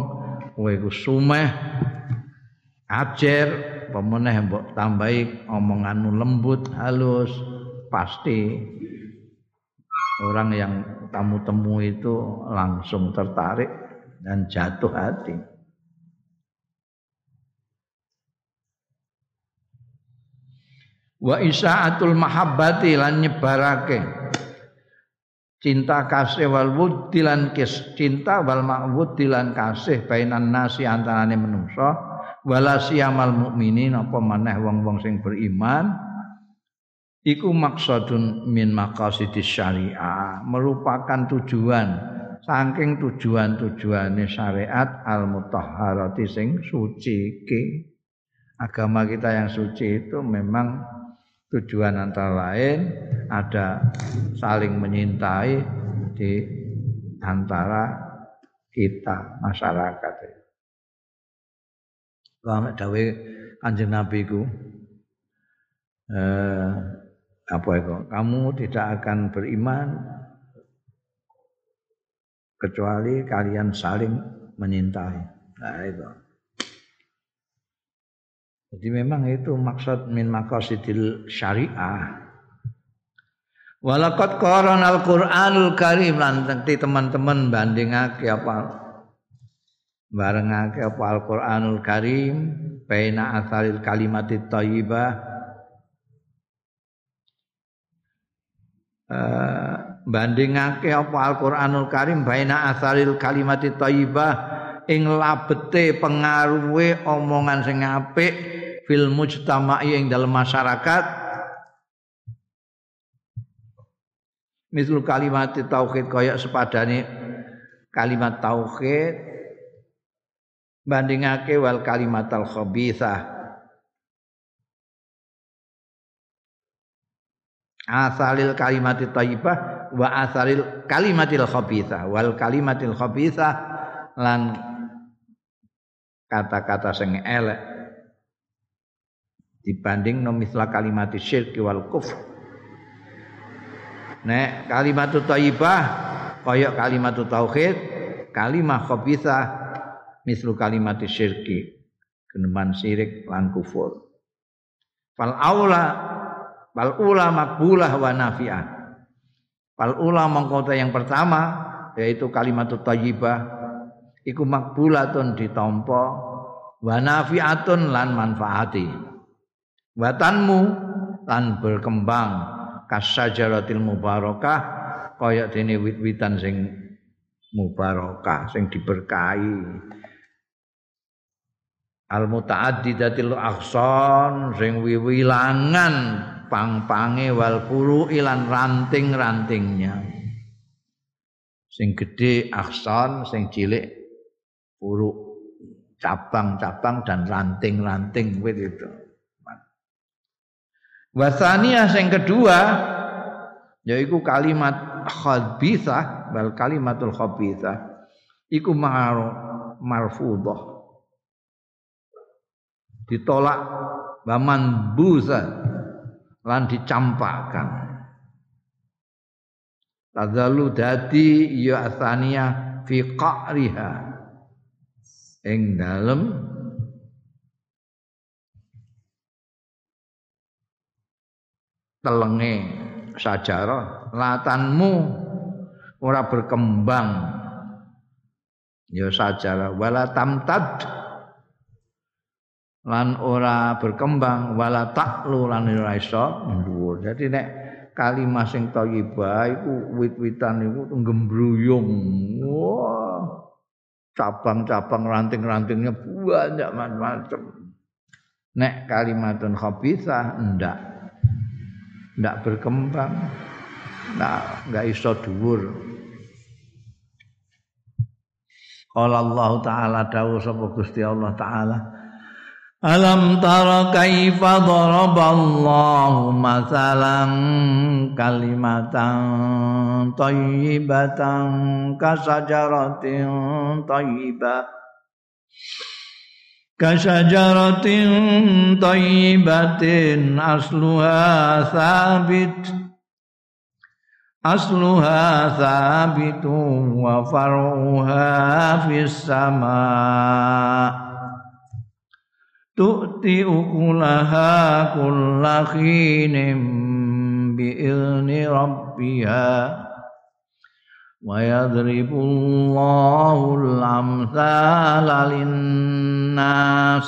kowe iku sumeh ajer pemeneh mbok tambahi omonganmu lembut, halus, pasti orang yang kamu temui itu langsung tertarik dan jatuh hati. Wa isa'atul mahabbati lan nyebarake cinta kasih wal wudilan kis. Cinta wal ma'wudilan kasih bainan nasi antarane menungso. Wala siyamal mukminin apa maneh wong-wong sing beriman. Iku maksudun min maqasidis syariah merupakan tujuan. Saking tujuan-tujuane syariat al mutahharati sing suci ke agama kita yang suci itu memang tujuan antara lain ada saling menyintai di antara kita masyarakat. Lama dawe kanjeng Nabi ku eh, apa itu? Kamu tidak akan beriman kecuali kalian saling menyintai. Nah itu. Jadi memang itu maksud min maqasidil syariah. Walakot koron Al-Qur'anul Karim lan teman-teman bandingake apa barengake apa Al-Qur'anul Karim baina asalil kalimatit thayyibah uh, bandingake apa Al-Qur'anul Karim baina asalil kalimatit thayyibah ing labete pengaruhe omongan sing apik fil mujtama'i yang dalam masyarakat. Misal kalimat tauhid kaya sepadane kalimat tauhid. Bandingake wal kalimat al khabithah. Asalil kalimat thayyibah wa asalil kalimatil khabithah. Wal kalimatil khabithah lan kata-kata sing elek dibanding nomisla kalimat syirki wal kufr. Nek kalimat thayyibah kaya kalimat tauhid kalimah khabithah mislu kalimat syirki. Geneman syirik lan kufur. Fal aula fal ula makbulah wa nafi'ah. Fal ula mengkota yang pertama yaitu kalimat thayyibah iku makbulatun ditampa wa nafi'atun lan manfaati watanmu lan berkembang kasajaratil mubarakah kaya dene wit-witan sing mubarakah sing diberkahi. Al mutaaddidatil ahsan sing wiwilangan pang-pange wal furu ilan ranting-rantingnya. Sing gede ahsan sing cilik furu cabang-cabang dan ranting-ranting wit itu Wasania yang kedua yaitu kalimat khabithah wal kalimatul khabithah iku mar marfudhah ditolak baman buza lan dicampakkan. Tazalu dadi ya asania fi qa'riha. Ing dalem telenge sajarah latanmu ora berkembang. Ya sajarah wala tamtad. Lan ora berkembang wala taklu lan ora iso nek kalimat sing thayyibah iku wit-witan iku gembruyung wah cabang-cabang ranting-rantingnya banyak macam-macam. Nek kalimatun khabithah ndak ndak berkembang. Ndak nggak iso dhuwur. Allah taala dawuh sapa Gusti Allah taala Alam tara kaifa daraballahu masalan kalimatan thayyibatan kasajaratin thayyibah kasajaratin thayyibatin asluha sabit asluha sabitun wa faruha fis sama' tu'ti ukulaha kulla khinin bi'izni Allahu al-amthala lin-nas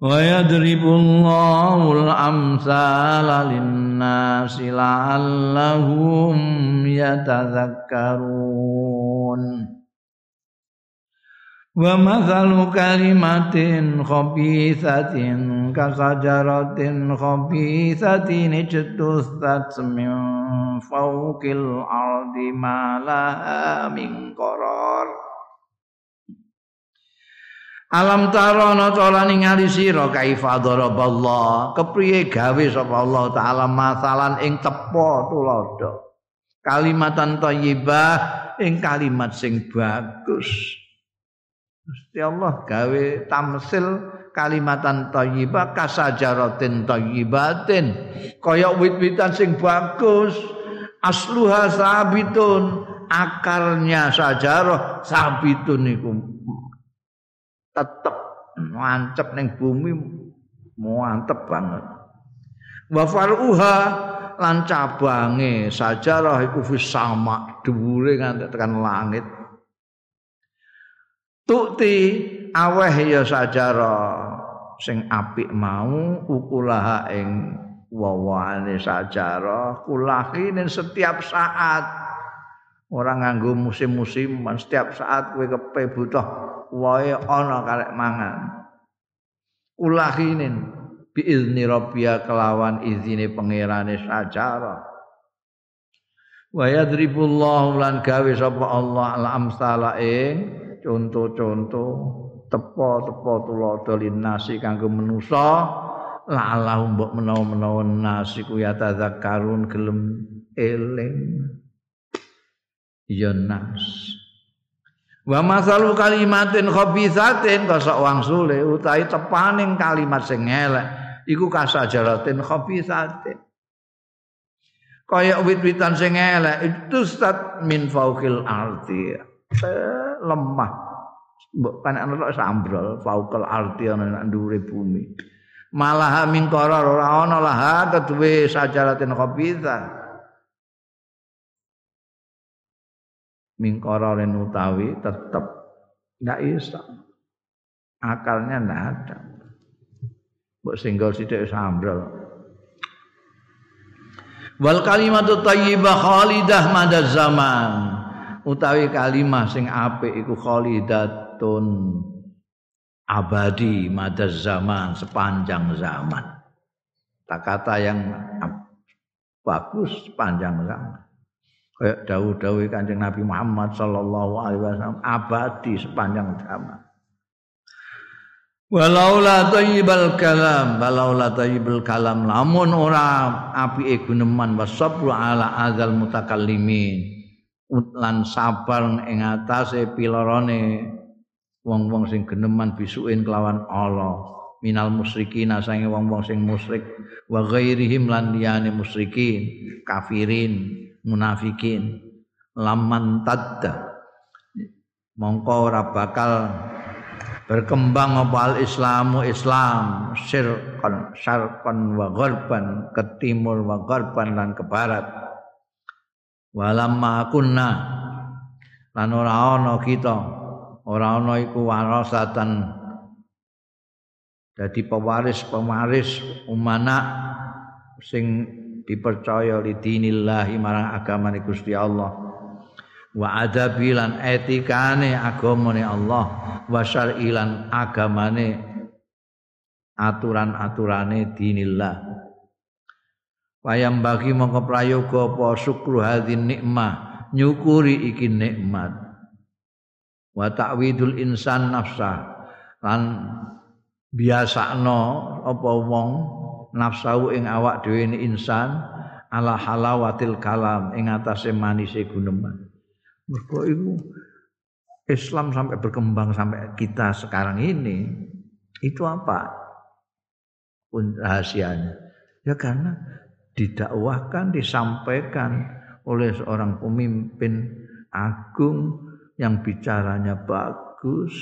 wa yadribu Allahu al-amthala lin-nas la'allahum yatadhakkarun wa mathalu kalimatin khabithatin kasajaratin khabithatin ijtusat min fawqil ardi ma laha min qarar. Alam tarono cola ningali sira kaifa daraballah? Kepriye gawe sapa Allah taala masalan ing tepo tulodo kalimatan thayyibah ing kalimat sing bagus Gusti Allah gawe tamsil kalimatan thayyibah kasajaratin thayyibatin. Kaya wit-witan sing bagus. Asluha sabitun. Akarnya sajarah sabitun iku tetep mancep ning bumi. Mantep banget. Wa faruha lan cabange sajarah iku fis sama dhuwure nganti tekan langit Tukti aweh ya sajara. Sing apik mau ukulaha ing wawane sajara kulahine setiap saat. Orang nganggo musim-musim setiap saat kowe kepe butuh wae ana karek mangan. Kulahine biizni rabbia kelawan izine pangerane sajara. Wa yadribullahu lan gawe sapa Allah al amsala contoh-contoh tepo-tepo tulodo nasi kanggo menusa lalah mbok menawa-menawa nasi ku ya tadzakkarun gelem eling. Ya nas. Wa masalu kalimatin khabithatin kosok wang sule utahe tepaning kalimat sing elek iku kasajaratin khabithatin kaya wit-witan sing elek itu stat min fauqil ardi lemah. Mbok panek ana sambrol faukal arti ana nang dhuwure bumi. Malah min qarar ora ana lah keduwe sajaratin khabitha. Min qararin utawi tetep. Ndak iso. Akalnya ndak ada. Mbok singgol sithik sambrol. Wal kalimatu thayyibah khalidah madaz zaman utawi kalimah sing apik iku khalidatun abadi madaz zaman sepanjang zaman. Kata yang bagus sepanjang zaman. Kayak dawuh-dawuh Kanjeng Nabi Muhammad sallallahu alaihi wasallam abadi sepanjang zaman. Walaula thayyibal kalam, walaula thayyibal kalam, lamun ora apike guneman wasabru ala adzal mutakallimin lan sabar ing atase pilorone wong-wong sing geneman bisukin kelawan Allah. Minal musyrikin sange wong-wong sing musyrik. Wa ghairihim lan liyane musyrikin kafirin munafikin. Laman tadda. Mongko ora bakal berkembang apa islamu islam. Syirqan syarqan wa gharban ke timur wa gharban lan ke barat walamma kunna. Lan ora ana kita. Ora ana iku warasatan. Dadi pewaris-pewaris umana sing dipercaya li dinillahi marang agamane Gusti Allah. Wa adabi lan etikane agamane Allah. Wa syar'ilan agamane aturan-aturane dinillah wayam bagi mongko prayoga apa syukru hadzin nikmah nyukuri iki nikmat. Wa ta'widul insan nafsa lan biasakno apa wong nafsu ing awak dhewe insan ala halawatil kalam ing atase manise guneman. Mergo itu Islam sampai berkembang sampai kita sekarang ini itu apa? Pun rahasianya. Ya karena didakwahkan disampaikan oleh seorang pemimpin agung yang bicaranya bagus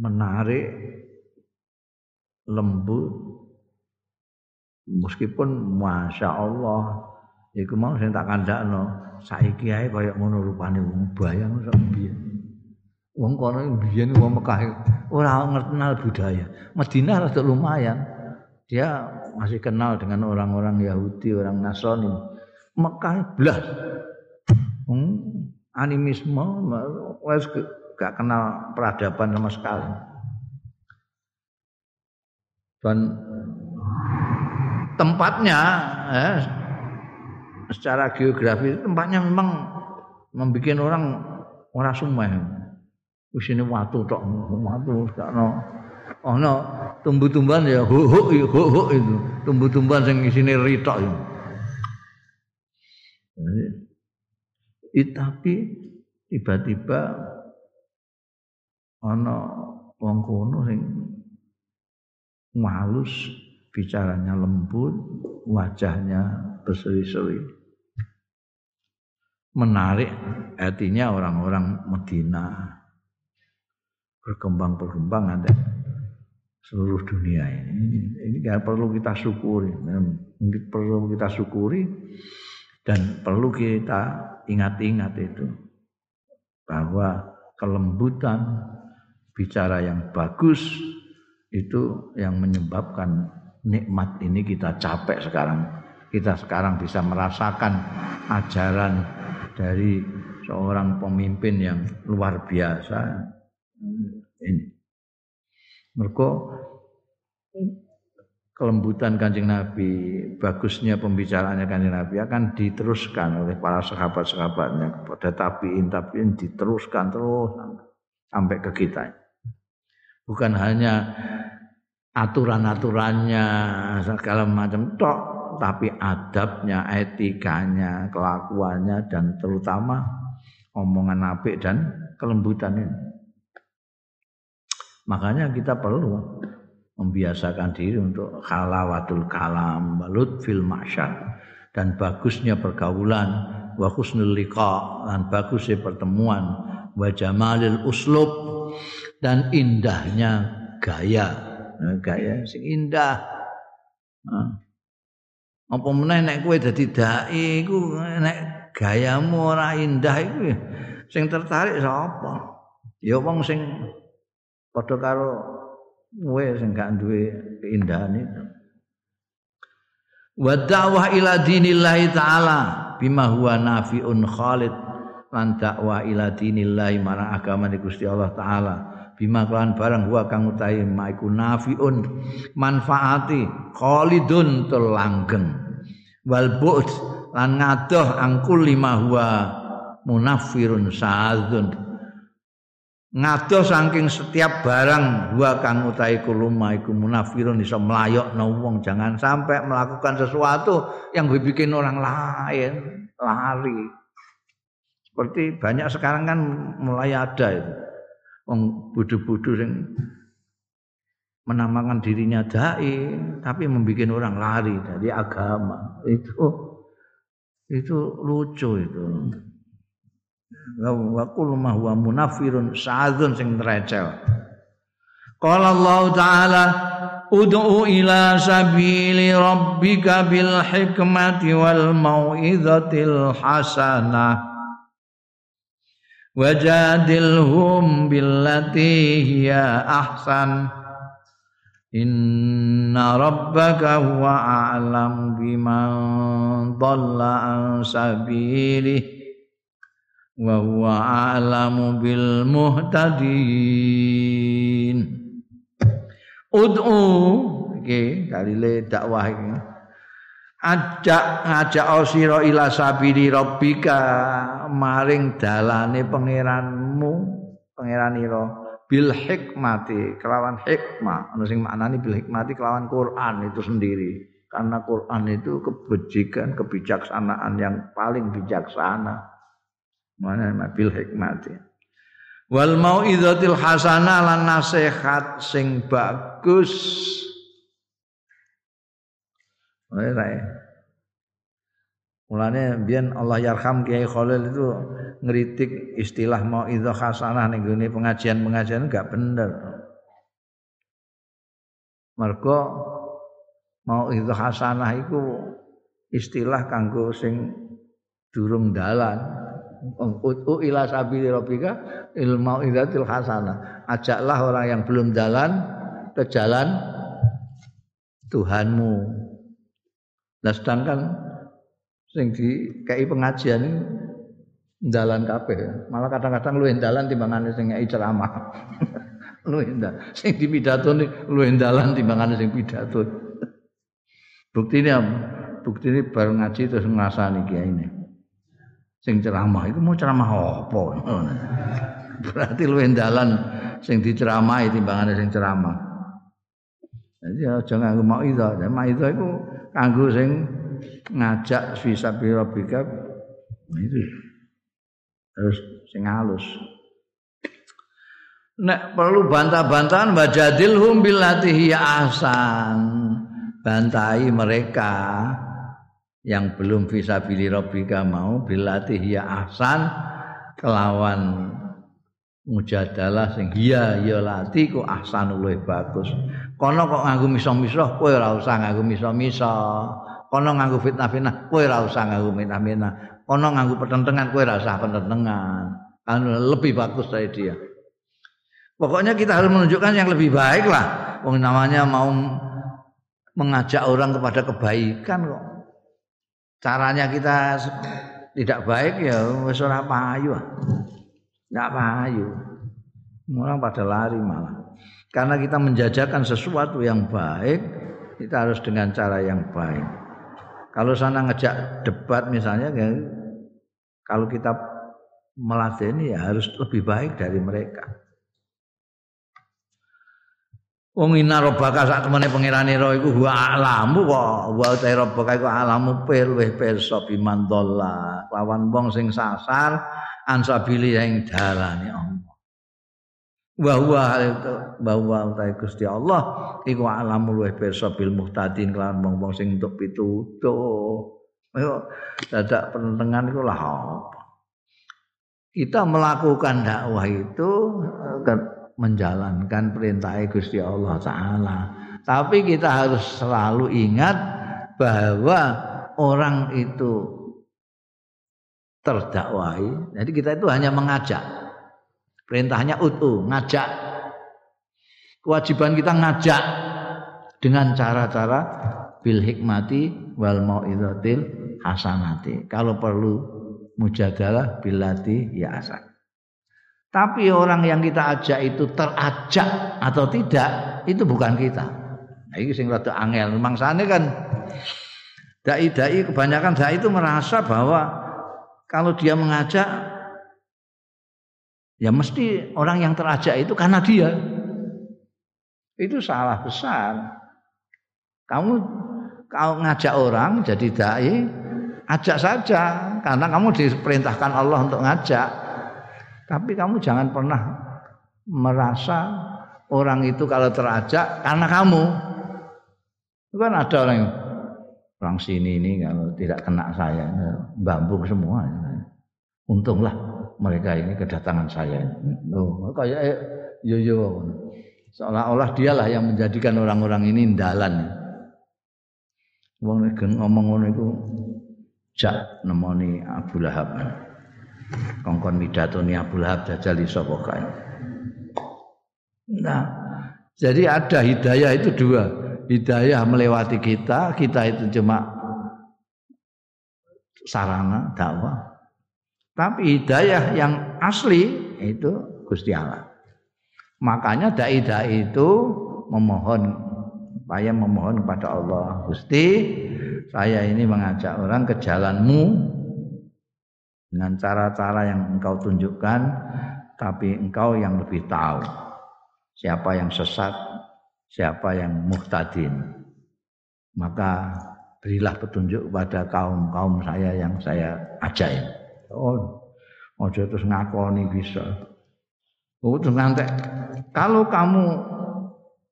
menarik lembut meskipun masya Allah Iku mau sing tak kandakno, saiki ae kaya ngono rupane wong bayang. Wong kono biyen wong Mekah ora ngerti budaya. Madinah rada lumayan. Dia masih kenal dengan orang-orang Yahudi, orang Nasrani. Mekah blas. Hmm, animisme wes gak kenal peradaban sama sekali. Dan tempatnya eh, secara geografi tempatnya memang membuat orang orang sumeh. Di sini waktu tok watu sakno. Ono tumbuh-tumbuhan ya huk huk huk itu. Tumbuh-tumbuhan sing isine ritok itu. It, tapi tiba-tiba ana wong kono sing halus bicaranya lembut wajahnya berseri-seri menarik hatinya orang-orang Medina berkembang berkembang ada seluruh dunia ini. Ini perlu kita syukuri. Perlu kita syukuri dan perlu kita ingat-ingat itu bahwa kelembutan bicara yang bagus itu yang menyebabkan nikmat ini kita capek sekarang. Kita sekarang bisa merasakan ajaran dari seorang pemimpin yang luar biasa ini. Mereka kelembutan kanjeng Nabi, bagusnya pembicaraannya kanjeng Nabi akan diteruskan oleh para sahabat-sahabatnya kepada tabiin tabiin diteruskan terus sampai ke kita. Bukan hanya aturan-aturannya segala macam tok tapi adabnya, etikanya, kelakuannya dan terutama omongan apik dan kelembutan ini. Makanya kita perlu membiasakan diri untuk halawatul kalam, lutfil masyar dan bagusnya pergaulan, wa husnul liqa dan bagusnya pertemuan, wa jamalil uslub dan indahnya gaya, nah, gaya sing indah. Nah apa meneh nek kowe dadi dai iku nek gayamu ora indah iku sing tertarik sapa? Ya wong sing padha karo kowe sing gak duwe keindahan itu. Wa da'wah ila dinillahi ta'ala bima huwa nafi'un khalid lan dakwah ila dinillahi marang agama Gusti Allah taala bima kelawan barang huwa kang utahe maiku nafiun manfaati khalidun telanggeng wal bu'd lan ngadoh angkul lima huwa munafirun sa'adzun ngadoh saking setiap barang huwa kang utahe kuluma iku munafirun iso melayokno wong. Jangan sampai melakukan sesuatu yang bikin orang lain lari. Seperti banyak sekarang kan mulai ada itu. Wong bodoh-bodoh yang menamakan dirinya dai tapi membuat orang lari dari agama. Itu itu lucu itu wa kullu ma huwa munafirun sa'adzun sing trecel. Qala Allah Ta'ala Ud'u ila sabili rabbika bil hikmati wal mau'izatil hasanah Wajadilhum billati hiya ahsan. Inna rabbaka huwa a'lam biman dhalla an sabilihi wa huwa a'lamu bil muhtadin. Ud'u iki dalile dakwah iki. Ajak ngajak sira ila sabili rabbika maring dalane pangeranmu pangeranira bil hikmati kelawan hikmah. Ana sing maknani bil hikmati kelawan Quran itu sendiri. Karena Quran itu kebajikan kebijaksanaan yang paling bijaksana mana bil hikmati wal mau'izatil hasanah lan nasihat sing bagus ora Mulane biyen Allah yarham Kiai Khalil itu ngeritik istilah mau'izah hasanah ning gone pengajian-pengajian enggak bener. Mergo mau'izah hasanah iku istilah kanggo sing durung dalan. Ud'u ila sabili rabbika il mau'izatil. Ajaklah orang yang belum jalan ke jalan Tuhanmu. Nah sedangkan sing di KI pengajian ini jalan kabeh. Malah kadang-kadang lu dalan timbangane sing ngei ceramah. lu endah. Sing di pidato ni lu dalan timbangane sing pidato. Ini bukti ini baru ngaji terus ngrasani kiai ini sing ceramah. Iku mau ceramah apa? Berarti luwih dalan sing diceramahi timbangane sing ceramah. Jadi aja nganggo mauidhah mauidhah iku kanggo sing ngajak visa birobika itu. Terus sing halus. Nek perlu bantah-bantahan wajadilhum billati hiya ahsan. Bantai mereka yang belum bisa pilih robika mau bilatih ya ahsan kelawan mujadalah sing iya ya lati ku ahsan luwih bagus. Kono kok nganggo miso-miso kowe ora usah nganggo miso-miso. Kono nganggo fitnah-fitnah kowe ora usah nganggo fitnah-fitnah. Kono nganggo pertentangan kowe ora usah pertentangan. Kan lebih bagus dari dia. Pokoknya kita harus menunjukkan yang lebih baik lah wong namanya mau mengajak orang kepada kebaikan kok caranya kita tidak baik ya wis ora payu. Enggak payu. Orang pada lari malah. Karena kita menjajakan sesuatu yang baik, kita harus dengan cara yang baik. Kalau sana ngejak debat misalnya, ya, kalau kita melatih ya harus lebih baik dari mereka. Wong inna rabbaka sak temene pangerane ro iku wa alamu kok wa ta rabbaka iku alamu pir weh pirsa bimandolla lawan wong sing sasar ansabili ing dalane Allah. Wa huwa itu bahwa ta Gusti Allah iku alamu luweh pirsa bil muhtadin kelawan wong-wong sing entuk pitutuh. Ayo dadak penentengan iku lah? Kita melakukan dakwah itu menjalankan perintah Gusti Allah taala. Tapi kita harus selalu ingat bahwa orang itu terdakwai. Jadi kita itu hanya mengajak. Perintahnya utuh, ngajak. Kewajiban kita ngajak dengan cara-cara bil hikmati wal mau'izatil hasanati. Kalau perlu mujadalah bilati ya asan. Tapi orang yang kita ajak itu terajak atau tidak, itu bukan kita. Nah, ini sing rada angel. Mangsane kan dai-dai kebanyakan dai itu merasa bahwa kalau dia mengajak ya mesti orang yang terajak itu karena dia. Itu salah besar. Kamu kau ngajak orang jadi dai, ajak saja karena kamu diperintahkan Allah untuk ngajak. Tapi kamu jangan pernah merasa orang itu kalau terajak karena kamu. Itu kan ada orang yang orang sini ini kalau tidak kena saya bambu semua. Untunglah mereka ini kedatangan saya. Oh, kayak eh, yo seolah-olah dialah yang menjadikan orang-orang ini dalan. Wong ngomong ngono iku jak nemoni Abu Lahab. Kongkon midatoni Abu Lahab jajal iso kae. Nah, jadi ada hidayah itu dua. Hidayah melewati kita, kita itu cuma sarana dakwah. Tapi hidayah yang asli itu Gusti Allah. Makanya dai-dai itu memohon supaya memohon kepada Allah. Gusti, saya ini mengajak orang ke jalanmu dengan cara-cara yang engkau tunjukkan, tapi engkau yang lebih tahu siapa yang sesat, siapa yang muhtadin. Maka berilah petunjuk kepada kaum-kaum saya yang saya ajak. Oh, ojo terus ngakoni bisa. Oh, nanti kalau kamu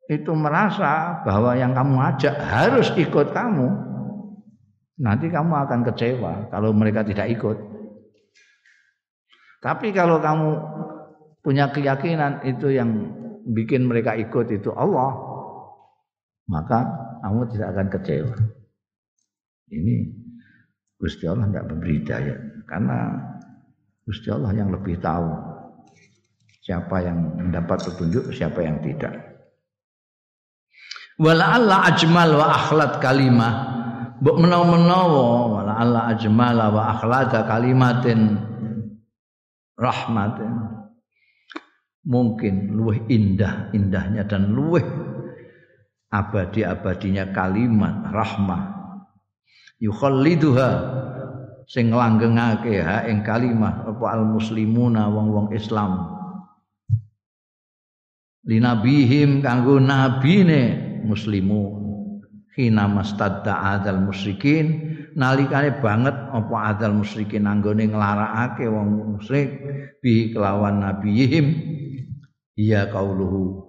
itu merasa bahwa yang kamu ajak harus ikut kamu, nanti kamu akan kecewa kalau mereka tidak ikut. Tapi kalau kamu punya keyakinan itu yang bikin mereka ikut itu Allah, maka kamu tidak akan kecewa. Ini Gusti Allah tidak memberi hidayah karena Gusti Allah yang lebih tahu siapa yang mendapat petunjuk, siapa yang tidak. Wala Allah ajmal wa akhlat kalimah. Mbok menawa-menawa wala Allah ajmal wa akhlat kalimatin rahmatin. Mungkin luweh indah indahnya dan luweh abadi abadinya kalimat rahmah. Yukhalliduha sing langgengake ha ing kalimah apa al muslimuna wong-wong Islam. Linabihim kanggo nabine muslimun hina mastadda adal musyrikin. Nalikane banget apa adal musyrikin anggone nglarakake wong musyrik bi kelawan nabihim ya kauluhu.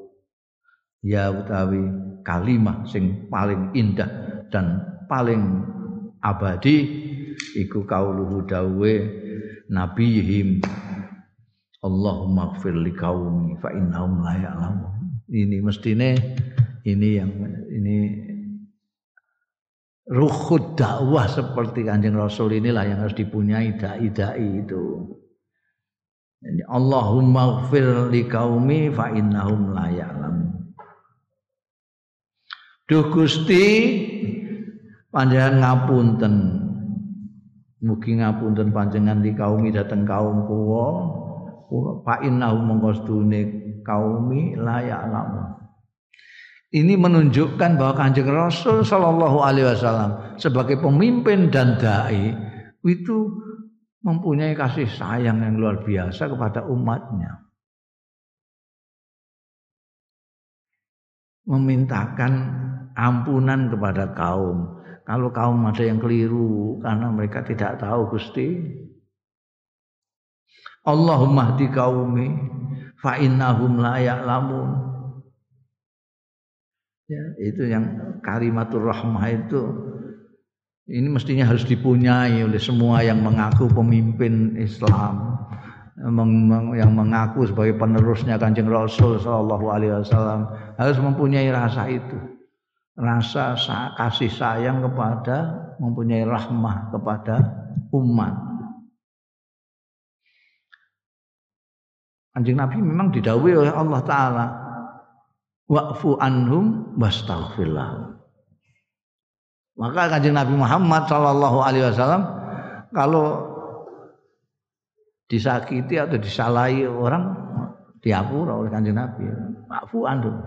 Ya utawi kalimah sing paling indah dan paling abadi iku kauluhu dawe nabihim Allahumma gfir li qaumi fa innahum la ya'lamun. Ini mestine ini yang ini ruhud dakwah seperti Kanjeng Rasul inilah yang harus dipunyai dai-dai itu. Ini Allahumma gfir li qaumi fa innahum la ya'lamun. Duh Gusti panjenengan ngapunten mugi ngapunten panjenengan di kaumi dateng kaum kuwa fa innahu mongkostune kaumi layak lama ini menunjukkan bahwa kanjeng Rasul Shallallahu Alaihi Wasallam sebagai pemimpin dan dai itu mempunyai kasih sayang yang luar biasa kepada umatnya. Memintakan ampunan kepada kaum kalau kaum ada yang keliru karena mereka tidak tahu Gusti. Allahumma hdi kaumi fa innahum la ya'lamun. Ya, itu yang kalimatur rahmah itu ini mestinya harus dipunyai oleh semua yang mengaku pemimpin Islam yang mengaku sebagai penerusnya Kanjeng Rasul sallallahu alaihi wasallam harus mempunyai rasa itu rasa kasih sayang kepada mempunyai rahmah kepada umat. Anjing Nabi memang didawai oleh Allah Ta'ala wa'fu anhum wastaghfirlah. Maka kanjeng Nabi Muhammad Shallallahu Alaihi Wasallam kalau disakiti atau disalahi orang diapura oleh kanjeng Nabi. Wa'fu anhum.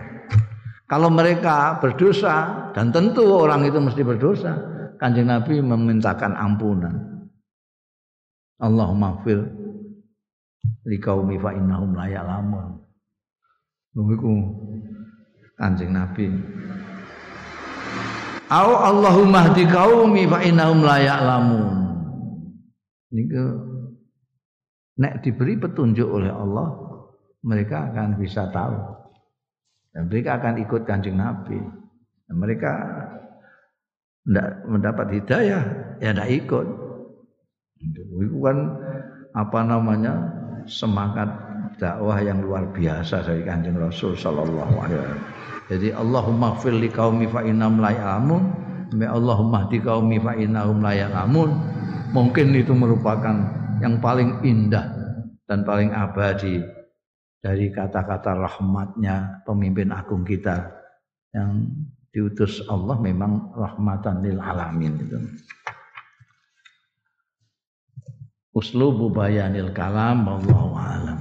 Kalau mereka berdosa dan tentu orang itu mesti berdosa, Kanjeng Nabi memintakan ampunan. Allahumma fil liqaumi fa innahum la ya'lamun. Kanjeng Nabi. Au Allahumma hdi qaumi fa innahum la ya'lamun. Niku nek diberi petunjuk oleh Allah, mereka akan bisa tahu. Dan mereka akan ikut kanjeng Nabi. Dan mereka tidak mendapat hidayah, ya tidak ikut. Itu kan apa namanya semangat dakwah yang luar biasa dari Kanjeng Rasul sallallahu alaihi wasallam. Jadi Allahumma ighfir li qaumi fa innahum la ya'lamun. Allahumma hdi qaumi fa innahum la. Mungkin itu merupakan yang paling indah dan paling abadi dari kata-kata rahmatnya pemimpin agung kita yang diutus Allah memang rahmatan lil alamin itu. Uslubu bayanil kalam wallahu alam.